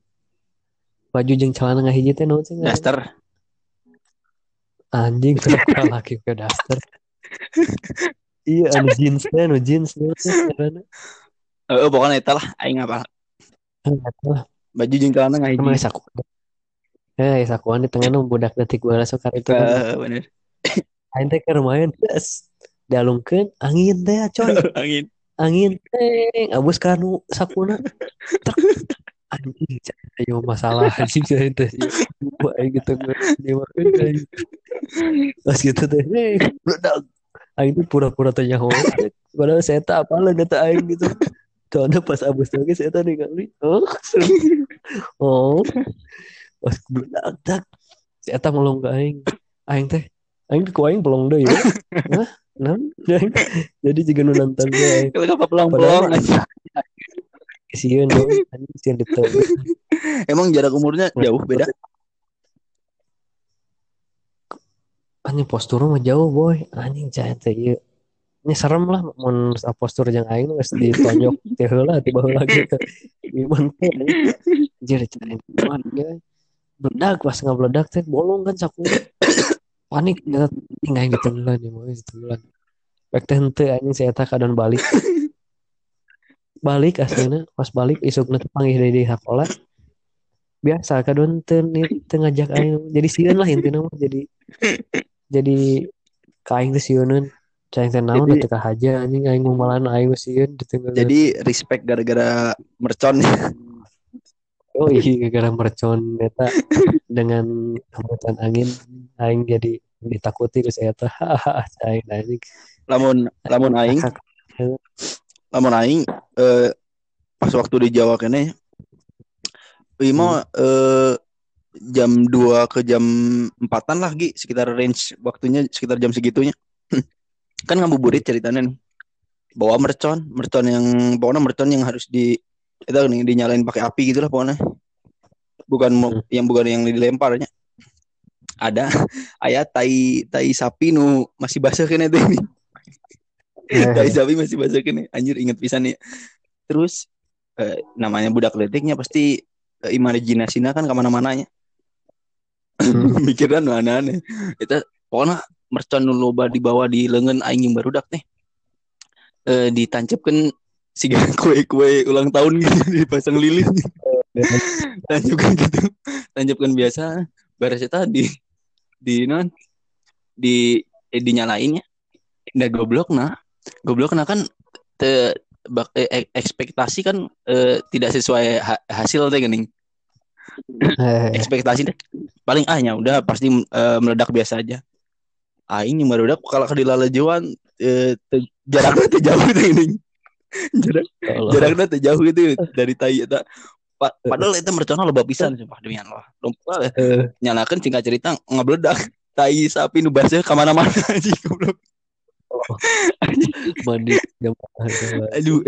[SPEAKER 2] baju jeung celana ngahiji teh naon sih
[SPEAKER 3] daster.
[SPEAKER 2] anjing kurang laki ke daster iya anu jeans teh anu jeans naon sih ngaranna
[SPEAKER 3] Eh, pokoknya eta lah aing apa? Baju jeung celana ngahiji.
[SPEAKER 2] saku eh sakuan di tengah nu budak detik bola sokar itu. Kan
[SPEAKER 3] Eh, bener.
[SPEAKER 2] aing teh keur main yes dialungkeun angin teh coy.
[SPEAKER 3] Angin.
[SPEAKER 2] angin teng abus kanu sakuna. Anjing ayo masalah. Anjing saya teh gitu dia makan pas gitu teh hey meledak aing tuh pura-pura tanya nyaho padahal saya tak apa lah data aing gitu. Soalnya pas abus lagi saya tadi kali oh oh pas meledak tak saya tak melong ke aing. Aing teh aing ku aing pelong deui ya Hah? Nah, jadi jika nu nonton gue
[SPEAKER 3] Kalau apa pelong-pelong
[SPEAKER 2] Padahal-
[SPEAKER 3] aja.
[SPEAKER 2] Sieun dong, teu.
[SPEAKER 3] Emang jarak umurnya jauh beda.
[SPEAKER 2] Anjing postur mah jauh boy. Anjing cah teh ieu. Ini serem lah mun postur jeung aing geus ditonjok teh heula ti baheula gitu. Iman teh anjir cai cuman ya. Meledak pas ngabledak teh bolong kan saku. Panik ya anjing aing ditenggelan ya mah ditenggelan. Bek teh henteu anjing saya eta kadon balik. Balik aslinya pas balik isukna teh panggih deui di sakola. Biasa kadon teu teu ngajak aing jadi sieun lah intina mah jadi jadi ka aing teh sieunun Cai teh naon teh ka haja anjing aing ngumalan aing sieun ditenggelan.
[SPEAKER 3] Jadi respect gara-gara mercon.
[SPEAKER 2] Oh iya gara mercon eta dengan hembusan angin aing jadi ditakuti geus eta hahaha cai anjing
[SPEAKER 3] Lamun lamun aing, lamun aing eh, pas waktu di Jawa kene ieu mah eh jam 2 ke jam 4-an lah Gi, sekitar range waktunya sekitar jam segitunya. kan ngabuburit ceritanya nih. Bawa mercon, mercon yang pokoknya mercon yang harus di itu nih dinyalain pakai api gitu lah pokoknya. Bukan
[SPEAKER 2] Hmm.
[SPEAKER 3] yang bukan yang dilemparnya. Ada ayat tai tai sapi nu masih basah kan itu ini. tai sapi masih basah kan anjir inget pisan nih. Terus eh, namanya budak letiknya pasti eh, imajinasinya kan ke mana-mananya.
[SPEAKER 2] Hmm.
[SPEAKER 3] Mikiran mana aneh. Itu pokoknya mercon loba dibawa di lengan aing yang barudak teh. Eh ditancapkan si kue-kue ulang tahun gitu dipasang lilin. Tancapkan gitu. Tancapkan biasa. Beres itu di di non di eh, dinyalainnya. Nah goblok nah. Goblok nah kan te, bak, eh, ekspektasi kan eh, tidak sesuai ha- hasil teh geuning.
[SPEAKER 2] Eh,
[SPEAKER 3] ekspektasi deh. Paling ah ya udah pasti eh, meledak biasa aja. Aing yang meledak kalau ke dilalajuan eh, jaraknya teh jauh tuh ini. Jarak
[SPEAKER 2] Allah.
[SPEAKER 3] jaraknya teh jauh itu dari tai eta. Pa- padahal itu mercona loba pisan sumpah demi Allah. Lumpah,
[SPEAKER 2] Eh,
[SPEAKER 3] nyalakan singkat cerita ngabledak. Tai sapi nu basah ke mana-mana aja goblok.
[SPEAKER 2] Mandi jam
[SPEAKER 3] aduh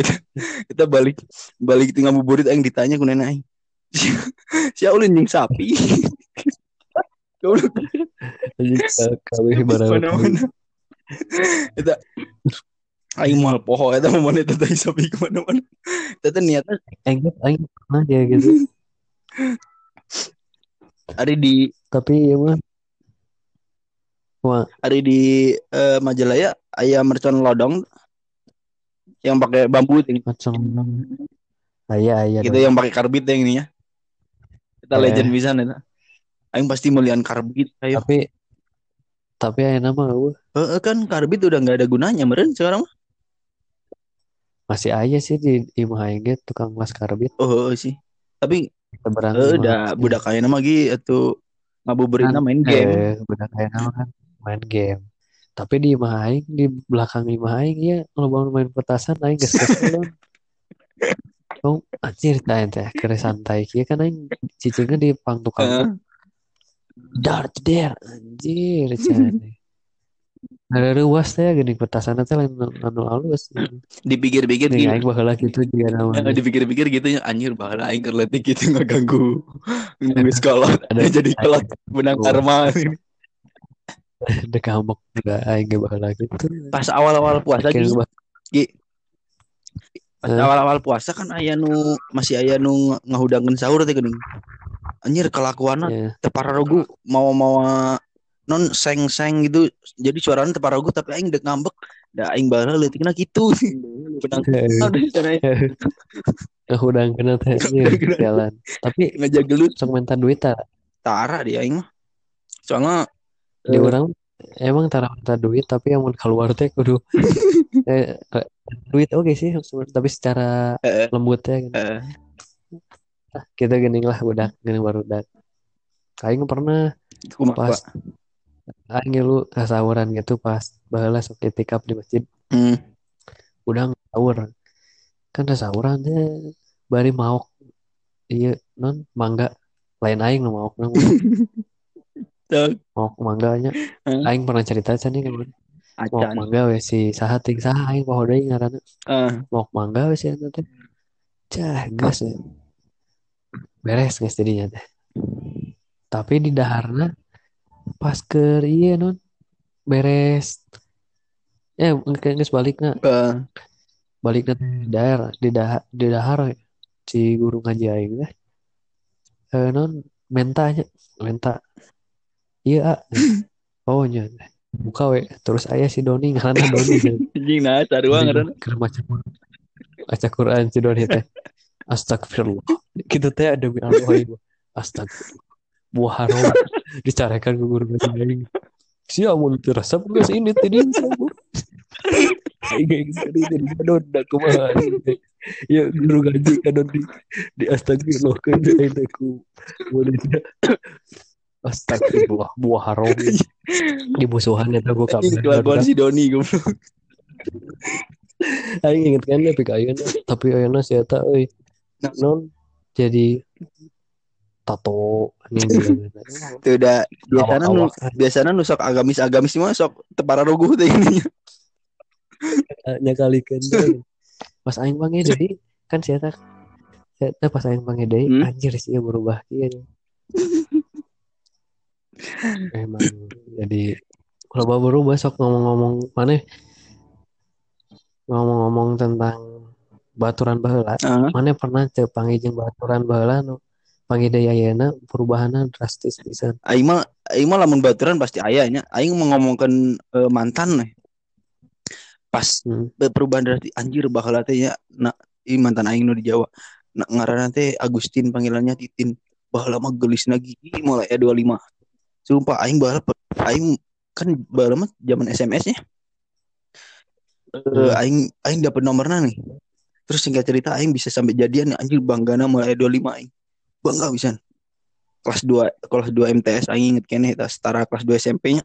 [SPEAKER 3] eta balik balik tinggal ngabuburit aing ditanya ku nenek aing si ulin jeung sapi? Goblok.
[SPEAKER 2] Kawin barang
[SPEAKER 3] eta aing moal poho eta mau eta teh sapi ke mana-mana eta teh niatnya
[SPEAKER 2] enggak aing pernah ya gitu.
[SPEAKER 3] Hari di
[SPEAKER 2] tapi ya mah. Wah.
[SPEAKER 3] Hari di eh, Majalaya aya mercon lodong. Yang pakai bambu itu
[SPEAKER 2] macam ayah ayah
[SPEAKER 3] gitu yang pakai karbit yang ini ya kita
[SPEAKER 2] Eh.
[SPEAKER 3] legend bisa eta aing pasti melihat karbit. Ayo.
[SPEAKER 2] Tapi tapi ayah nama gua
[SPEAKER 3] Heeh, kan karbit udah nggak ada gunanya meren sekarang mah.
[SPEAKER 2] Masih aja sih di di Mahayge tukang las karbit.
[SPEAKER 3] Oh heeh sih. Tapi eh, udah budak kaya nama lagi atau ngabuburit main game.
[SPEAKER 2] eh udah kayak nama kan main game. Tapi di Mahayge di belakang di Mahayge ya kalau bangun main petasan aing geus kesel Oh, anjir tah teh kere santai kieu kan aing cicingnya di pang tukang
[SPEAKER 3] Heeh.
[SPEAKER 2] dar jeder anjir cenah. Ada ruas teh geuning petasan teh lain anu alus.
[SPEAKER 3] dipikir-pikir
[SPEAKER 2] Nih
[SPEAKER 3] gitu
[SPEAKER 2] aing bakal gitu juga
[SPEAKER 3] Ya,
[SPEAKER 2] namanya.
[SPEAKER 3] dipikir-pikir gitu ya anjir bahwa aing kerletik gitu nggak ganggu nggak kolot
[SPEAKER 2] Ada-
[SPEAKER 3] jadi kolot benang karma
[SPEAKER 2] Dek ngambek juga aing bakal gitu.
[SPEAKER 3] pas awal-awal puasa gitu pas
[SPEAKER 2] Eh.
[SPEAKER 3] awal-awal puasa kan aya nu masih aya nu ngahudangkeun sahur teh geuning anjir kelakuanna
[SPEAKER 2] ya.
[SPEAKER 3] teu pararogu mau mau non seng-seng gitu. Jadi suaranya teu pararogu tapi aing dek ngambek. Da aing baheula leutikna kitu. Benang karma deh cenah.
[SPEAKER 2] Ngehudang kena teh jalan. Tapi
[SPEAKER 3] ngejagelut.
[SPEAKER 2] sok minta duit tak
[SPEAKER 3] tara dia aing mah. Soalnya
[SPEAKER 2] di
[SPEAKER 3] Eh.
[SPEAKER 2] orang emang tara minta duit tapi yang mau keluar teh kudu. Eh, eh, duit oke sih tapi secara
[SPEAKER 3] eh,
[SPEAKER 2] lembut ya gitu.
[SPEAKER 3] eh,
[SPEAKER 2] Nah, kita gening lah budak gening barudak aing pernah pas aing lu kasahuran gitu pas baheula sok itikaf di masjid.
[SPEAKER 3] Hmm.
[SPEAKER 2] udah sahur kan sahuran teh bari maok. Iya non mangga. Lain aing nang
[SPEAKER 3] Tuh,
[SPEAKER 2] maok mangganya aing pernah cerita can nih kan maok
[SPEAKER 3] acan
[SPEAKER 2] mangga we si saha ting saha aing poho deui ngaranna.
[SPEAKER 3] Eh,
[SPEAKER 2] maok mangga we si eta teh. Cah gas we. beres geus jadinya teh. Tapi di daharna pas ke ieu non beres. Eh geus balikna.
[SPEAKER 3] Eh,
[SPEAKER 2] balik ke daerah di dahar di dahar si guru ngaji aing teh. Eh non mentanya menta. Iya ah oh nya buka we terus ayah si Doni ngaranna Doni
[SPEAKER 3] anjing nah sarua ngaranna
[SPEAKER 2] keur maca baca Quran si Doni teh astagfirullah gitu teh demi Allah ieu astagfirullah buah haram dicarekan ke guru ngaji aing Sia mun teu resep geus ini teh dieu Aing geus tadi tadi kadon da kumaha ya guru ngaji kadon di di astagfirullah ke aing teh ku muridnya astagfirullah buah haram di musuhan gua
[SPEAKER 3] anjing
[SPEAKER 2] kabeh
[SPEAKER 3] kelakuan si Doni goblok
[SPEAKER 2] aing inget kan tapi ka ayeuna tapi ayeuna si eta euy
[SPEAKER 3] Nah.
[SPEAKER 2] non jadi tato bilang
[SPEAKER 3] Tuh udah biasanya nu biasanya nu sok agamis-agamis mah sok tepara roguh teh ini.
[SPEAKER 2] nyakalikeun deui. Pas aing panggil deui kan saya tak saya teh pas aing panggil deui
[SPEAKER 3] Hmm.
[SPEAKER 2] anjir sih berubah kieu nih. Emang jadi kalau bawa berubah sok ngomong-ngomong mana ngomong-ngomong tentang baturan baheula
[SPEAKER 3] Heeh.
[SPEAKER 2] mana pernah teu panggil jeung baturan baheula nu panggil deui ayeuna perubahanna drastis pisan.
[SPEAKER 3] Aing mah aing mah lamun baturan pasti aya nya. Aing mau ngomongkeun eh, mantan nih. Pas
[SPEAKER 2] Hmm.
[SPEAKER 3] perubahan dari anjir baheula teh nya nah i mantan aing nu di Jawa. Nah, ngaranna teh Agustin panggilannya Titin. Baheula mah geulis lagi mulai ya 25. Sumpah aing baheula pe- aing kan mah zaman SMS nya. Eh,
[SPEAKER 2] Hmm.
[SPEAKER 3] aing aing dapat nomornya nih. Terus singkat cerita aing bisa sampai jadian anjir banggana mulai 25 aing. Bangga bisa. Kelas 2 kelas 2 MTS aing inget keneh eta setara kelas 2 SMP-nya.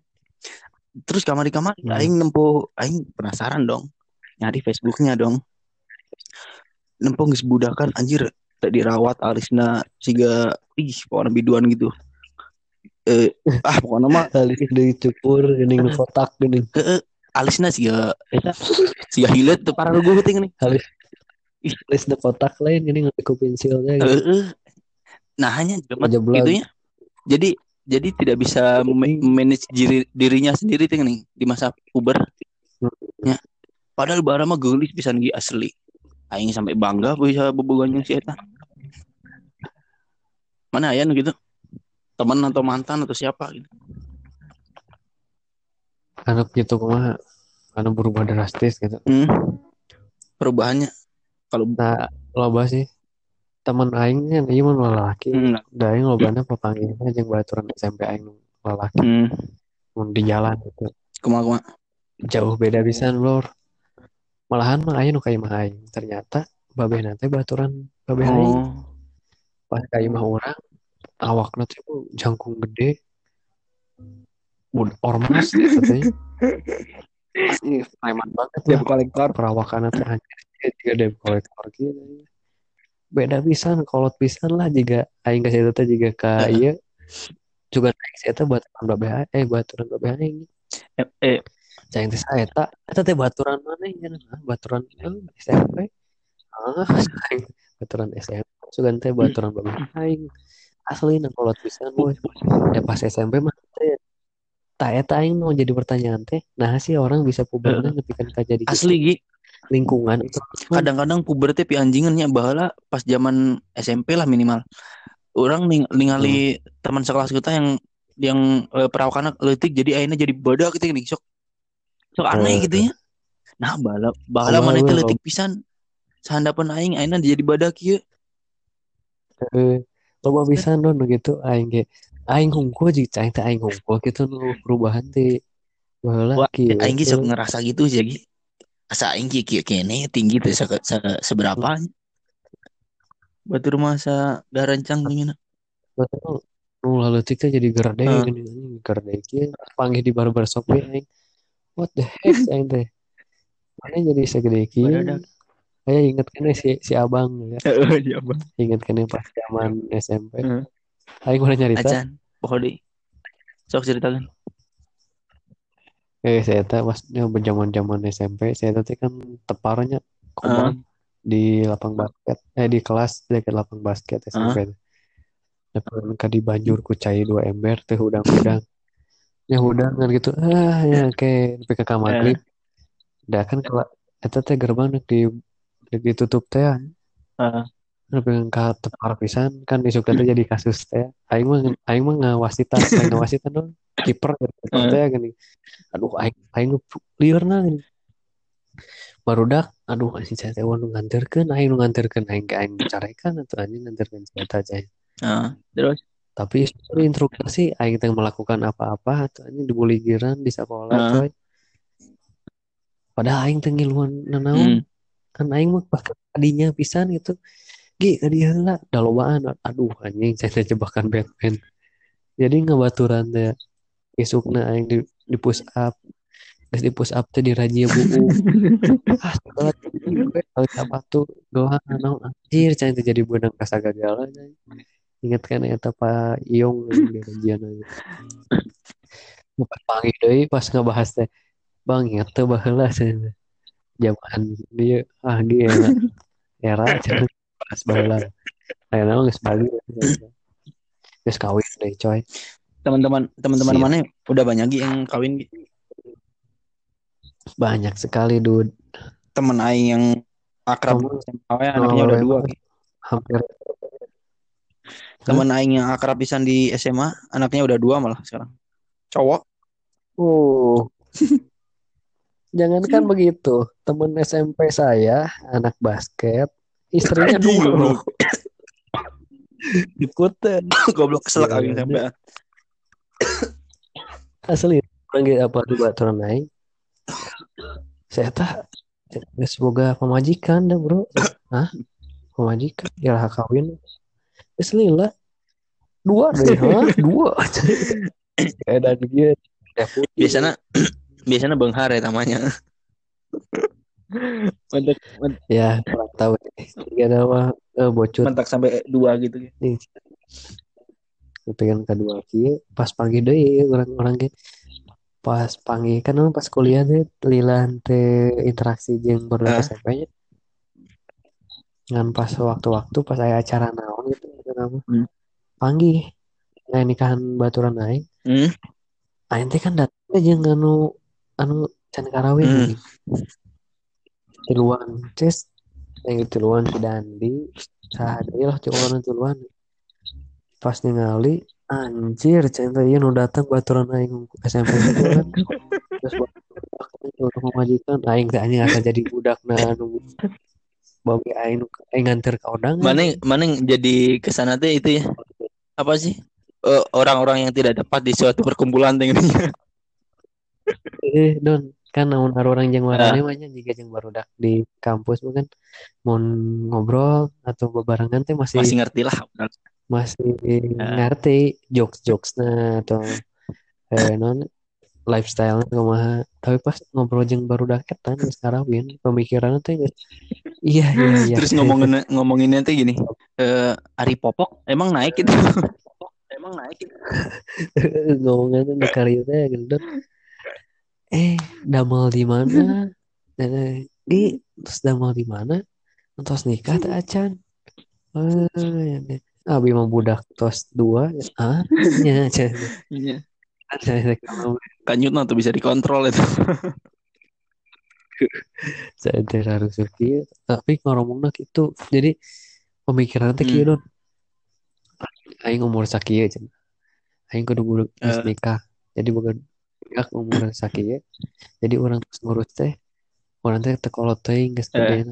[SPEAKER 3] Terus kamar di kamar
[SPEAKER 2] Hmm.
[SPEAKER 3] aing nempo aing penasaran dong. Nyari Facebooknya dong. Nempo geus budakan anjir tak dirawat alisna siga ih pokoknya biduan gitu. Eh ah pokoknya mah
[SPEAKER 2] Alis deui cukur nu kotak geuning.
[SPEAKER 3] ke alisna siga eta siga hilet tuh para ruguh teh nih.
[SPEAKER 2] Alis de kotak lain geuning ku pensilnya gitu.
[SPEAKER 3] Heeh. Nah hanya itunya. Jadi jadi tidak bisa manage diri, dirinya sendiri teh nih di masa puber. Ya. Padahal bara mah geulis pisan ge asli. Aing sampai bangga bisa bobogan si eta. Mana aya nu gitu? Teman atau mantan atau siapa gitu.
[SPEAKER 2] Anu gitu kumaha anu berubah drastis gitu.
[SPEAKER 3] Hmm. Perubahannya kalau
[SPEAKER 2] Nah, loba sih teman aing kan ieu mah lalaki.
[SPEAKER 3] hmm,
[SPEAKER 2] Da aing lobana papanggihna jeung baturan SMP aing lalaki
[SPEAKER 3] hmm,
[SPEAKER 2] mun di jalan gitu.
[SPEAKER 3] kumaha kumaha.
[SPEAKER 2] Jauh beda pisan, Lur. Malahan mah aya nu ka imah aing. Ternyata babehna teh baturan babeh aing.
[SPEAKER 3] Oh.
[SPEAKER 2] Pas ka imah urang awakna teh ku jangkung gede. Ormas katanya. Asli preman banget lah.
[SPEAKER 3] kolektor.
[SPEAKER 2] perawakan teh anjir dia debt kolektor gitu. Beda pisan kolot pisan lah. Jika aing ka situ teh jika ka
[SPEAKER 3] Heeh.
[SPEAKER 2] ieu. Juga aing saya teh baturan babeh eh baturan babeh aing.
[SPEAKER 3] Eh, eh,
[SPEAKER 2] cai teh saeta eta. Teh baturan mana ya baturan SMP ah baturan SMP juga teh baturan babeh aing asli na kolot pisan boy ya pas SMP mah tak eta aing mau jadi pertanyaan teh nah sih orang bisa puberna nepikeun ka jadi gitu.
[SPEAKER 3] asli Gi.
[SPEAKER 2] lingkungan.
[SPEAKER 3] Kadang-kadang puber teh pi anjingannya bahala pas zaman SMP lah minimal. Orang ning ningali teman sekelas kita yang yang eh, perawakannya letik jadi akhirnya jadi badak gitu nih sok sok aneh
[SPEAKER 2] Eh.
[SPEAKER 3] gitu ya nah bahala bahala mana letik pisan. Sehandapan aing akhirnya jadi badak ya
[SPEAKER 2] Eh, loba pisan don gitu. Aing ge aing hungkul jeung aing teh aing hungkul gitu nu perubahan teh baheula
[SPEAKER 3] wah
[SPEAKER 2] kieu
[SPEAKER 3] aing ge sok ngerasa gitu sih Gi. asa aing kieu kieu kene tinggi teh se- se- seberapa? Batu rumah sa garancang gini
[SPEAKER 2] Betul. Nu leutik teh jadi gerde gini anjing gerde kieu panggil di barber shop aing. What the heck aing teh? Mana jadi segede kieu
[SPEAKER 3] Badadak.
[SPEAKER 2] Aya inget kan si si abang ya.
[SPEAKER 3] Iya bang
[SPEAKER 2] inget kan pas zaman SMP
[SPEAKER 3] Heeh.
[SPEAKER 2] aing udah nyarita
[SPEAKER 3] acan pohon sok ceritakan
[SPEAKER 2] eh saya teh pas zaman zaman SMP saya teh kan teparnya komam di lapang basket. Eh di kelas dekat lapang basket SMP teh. Tapi ka di banjur ku cai dua ember teh udang-udang. Ya udangan gitu ah ya kayak nepi ka ka maghrib dah kan kalau eta teh gerbang di nek ditutup teh.
[SPEAKER 3] Heeh.
[SPEAKER 2] nepi ka tepar pisan. Kan isuk teh jadi kasus teh. Aing mah aing mah ngawasitan aing ngawasitan dong kiper kiper
[SPEAKER 3] Heeh.
[SPEAKER 2] teh gini. Aduh aing aing liurna gini. Barudak aduh anjing saya teh nu nganterkeun aing nu nganterkeun aing ke aing dicarekan atau anjing nganterkeun cerita aja
[SPEAKER 3] Heeh. terus?
[SPEAKER 2] Tapi itu instruksi aing teh melakukan apa-apa atau anjing dibully giran di sekolah coy. Padahal aing teh ngiluan
[SPEAKER 3] Hmm.
[SPEAKER 2] Kan aing mah bahkan tadinya pisan gitu. Gi, ka dieu heula da lobaan aduh anjing saya teh jebakan Batman jadi ngebaturan teh isukna aing di, di push up Geus di push up teh di rajia buuk ah sekolah gue tahu apa tuh doang naon anjir cai teh jadi benang kasagagalan anjing. inget kan eta Pak Iung yang di kajian aja bukan panggil deh pas ngebahas teh. Bang ingat tuh baheula zaman dia ah gila era cenah pas baheula ayeuna mah geus balik geus kawin deh coy.
[SPEAKER 3] Teman-teman teman-teman mana udah banyak yang kawin?
[SPEAKER 2] Banyak sekali dude
[SPEAKER 3] Temen aing yang akrab SMA we, anaknya udah dua.
[SPEAKER 2] Hampir.
[SPEAKER 3] Temen aing yang akrab pisan di SMA, anaknya udah dua malah sekarang. Cowok.
[SPEAKER 2] Oh. Jangankan begitu, temen SMP saya, anak basket, istrinya
[SPEAKER 3] goblok.
[SPEAKER 2] Ikutan.
[SPEAKER 3] Goblok kesel
[SPEAKER 2] Iya,
[SPEAKER 3] kawin
[SPEAKER 2] iya.
[SPEAKER 3] sampai.
[SPEAKER 2] Asli, orang gitu apa tuh baturan naik. Saya tak, semoga pemajikan dah bro. Hah? Pemajikan, ya lah kawin. Asli lah. Dua deh, hah? Dua. Kayak dan dia. Ya, putih.
[SPEAKER 3] Biasanya biasanya benghar ya namanya. mentak, men-
[SPEAKER 2] Ya, kurang tahu. Tiga nama eh, bocor.
[SPEAKER 3] mentak sampai dua gitu. Gi.
[SPEAKER 2] nih pengen kedua kieu pas pagi deui orang-orang ge pas pagi kan orang pas kuliah teh lilan teh interaksi jeung baru
[SPEAKER 3] Hah?
[SPEAKER 2] SMP nya ngan pas waktu-waktu pas aya acara naon gitu gitu nama
[SPEAKER 3] Hmm.
[SPEAKER 2] pagi nah nikahan baturan aing
[SPEAKER 3] Hmm?
[SPEAKER 2] aing teh kan datang teh jeung anu can karawin
[SPEAKER 3] Hmm.
[SPEAKER 2] tiluan ces yang tiluan si Dandi saha deui lah cukup tiluan pas ningali anjir cinta ieu nu datang baturan aing SMP itu kan terus untuk memajikan aing teh anjing asa jadi budakna anu babi aing aing nganter ka undangan
[SPEAKER 3] Mana mana jadi ke sana teh itu ya? Apa sih? Eh, orang-orang yang tidak dapat di suatu perkumpulan gini.
[SPEAKER 2] eh don kan namun orang jeung warane mah nya jika jeung barudak di kampus mah kan mau ngobrol atau bebarengan teh masih
[SPEAKER 3] Masih ngerti lah.
[SPEAKER 2] masih ngerti jokes-jokesnya atau eh non lifestyle kumaha tapi pas ngobrol jeung barudak eta geus karawin pemikiranna teh geus iya iya iya
[SPEAKER 3] Terus ngomongin ngomonginnya teh gini. Eh, Ari Popok emang naik gitu. emang naik gitu.
[SPEAKER 2] ngomongnya tuh di karir teh gendut eh damel di mana? Eh di terus damel di mana? Terus nikah teh acan eh ya deh. abi mah budak tos dua. Ah nya acan
[SPEAKER 3] Kanyut mah tuh bisa dikontrol itu.
[SPEAKER 2] saya harus kieu tapi ngomongna gitu jadi pemikiran teh kieu
[SPEAKER 3] Hmm.
[SPEAKER 2] don aing umur sakieu cenah aing kudu geus
[SPEAKER 3] Eh.
[SPEAKER 2] nikah. Jadi bukan nikah umur sakieu jadi orang terus ngurus teh orang teh teu kolot teuing geus
[SPEAKER 3] Eh.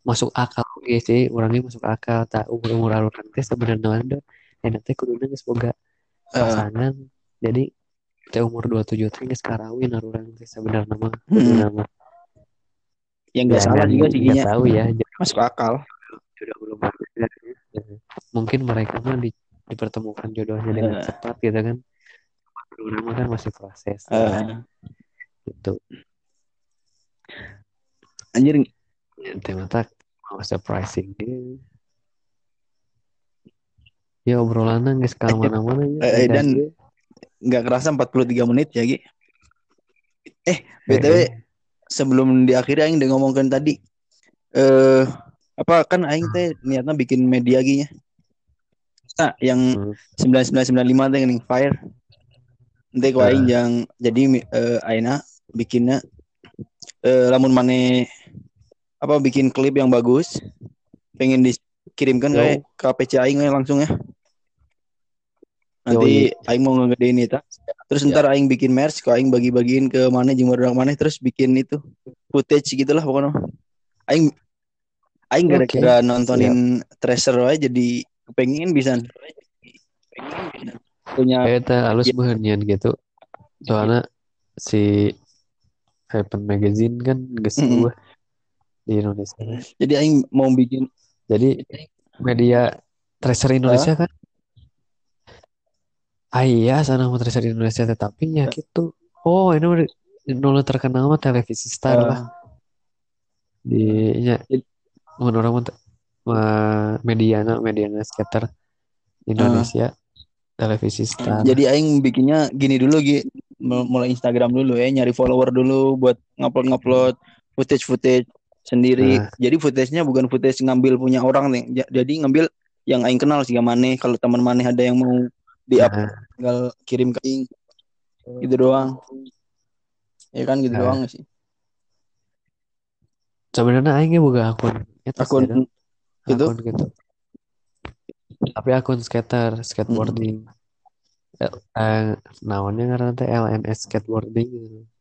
[SPEAKER 2] masuk akal ge sih orangnya masuk akal tak umur umur orang teh sebenarnya ada enak teh kuduna geus boga
[SPEAKER 3] Eh,
[SPEAKER 2] pasangan jadi teh umur 27 teh geus karawin orang teh sebenarnya mah
[SPEAKER 3] Hmm.
[SPEAKER 2] mah
[SPEAKER 3] yang nggak
[SPEAKER 2] Ya,
[SPEAKER 3] salah juga sih
[SPEAKER 2] nggak
[SPEAKER 3] Ginya.
[SPEAKER 2] tahu ya
[SPEAKER 3] Masuk akal.
[SPEAKER 2] jodoh belum. Mungkin mereka mah di- dipertemukan jodohnya dengan
[SPEAKER 3] Eh.
[SPEAKER 2] cepat gitu kan. Mah kan masih proses
[SPEAKER 3] Eh,
[SPEAKER 2] gitu.
[SPEAKER 3] anjir
[SPEAKER 2] mau surprising dia. Ya obrolannya nggak ke mana-mana ya.
[SPEAKER 3] Eh, eh, dan- nggak kerasa 43 menit ya Gi. Eh, BTW sebelum diakhiri aing udah ngomongkan tadi eh apa kan aing teh niatnya bikin media Gi nya. Nah, yang
[SPEAKER 2] Hmm.
[SPEAKER 3] 9995 teh geuning fire. Nanti ku aing yang jadi eh aina bikinnya eh lamun mane apa bikin klip yang bagus pengen dikirimkan
[SPEAKER 2] Yo.
[SPEAKER 3] ke ke PC aing langsung ya. Nanti aing mau ngegedein itu. Terus ntar aing bikin merch, kok aing bagi-bagiin ke mana jeung baru mana terus bikin itu footage gitulah pokoknya. Aing aing
[SPEAKER 2] Oke.
[SPEAKER 3] gara-gara nontonin Tracer wae jadi pengen bisa punya
[SPEAKER 2] Eta halus beunyeun gitu. Soalnya si Happen Magazine kan geus
[SPEAKER 3] Mm-mm.
[SPEAKER 2] eueuh di Indonesia.
[SPEAKER 3] jadi aing mau bikin
[SPEAKER 2] Jadi media tracer Indonesia kan? Ah iya sana mau tracer Indonesia tetapi ya gitu. Oh ini udah nol terkenal mah televisi star
[SPEAKER 3] eh,
[SPEAKER 2] lah di nya mun orang mediana mediana skater Indonesia televisi star
[SPEAKER 3] Jadi aing bikinnya gini dulu Gi. Mul- Mulai Instagram dulu ya, nyari follower dulu buat ngupload-ngupload footage-footage sendiri.
[SPEAKER 2] Nah.
[SPEAKER 3] Jadi footage-nya bukan footage ngambil punya orang nih. Ja- Jadi ngambil yang aing kenal sih maneh kalau teman maneh ada yang mau di-up
[SPEAKER 2] Nah,
[SPEAKER 3] tinggal kirim ke aing. Gitu doang. Ya kan gitu
[SPEAKER 2] Nah.
[SPEAKER 3] doang sih.
[SPEAKER 2] sebenarnya aingnya buka akun eta sih,
[SPEAKER 3] Akun
[SPEAKER 2] ada.
[SPEAKER 3] gitu?
[SPEAKER 2] akun gitu tapi akun skater skateboarding. Eh, eh, naonnya karena teh LNS skateboarding.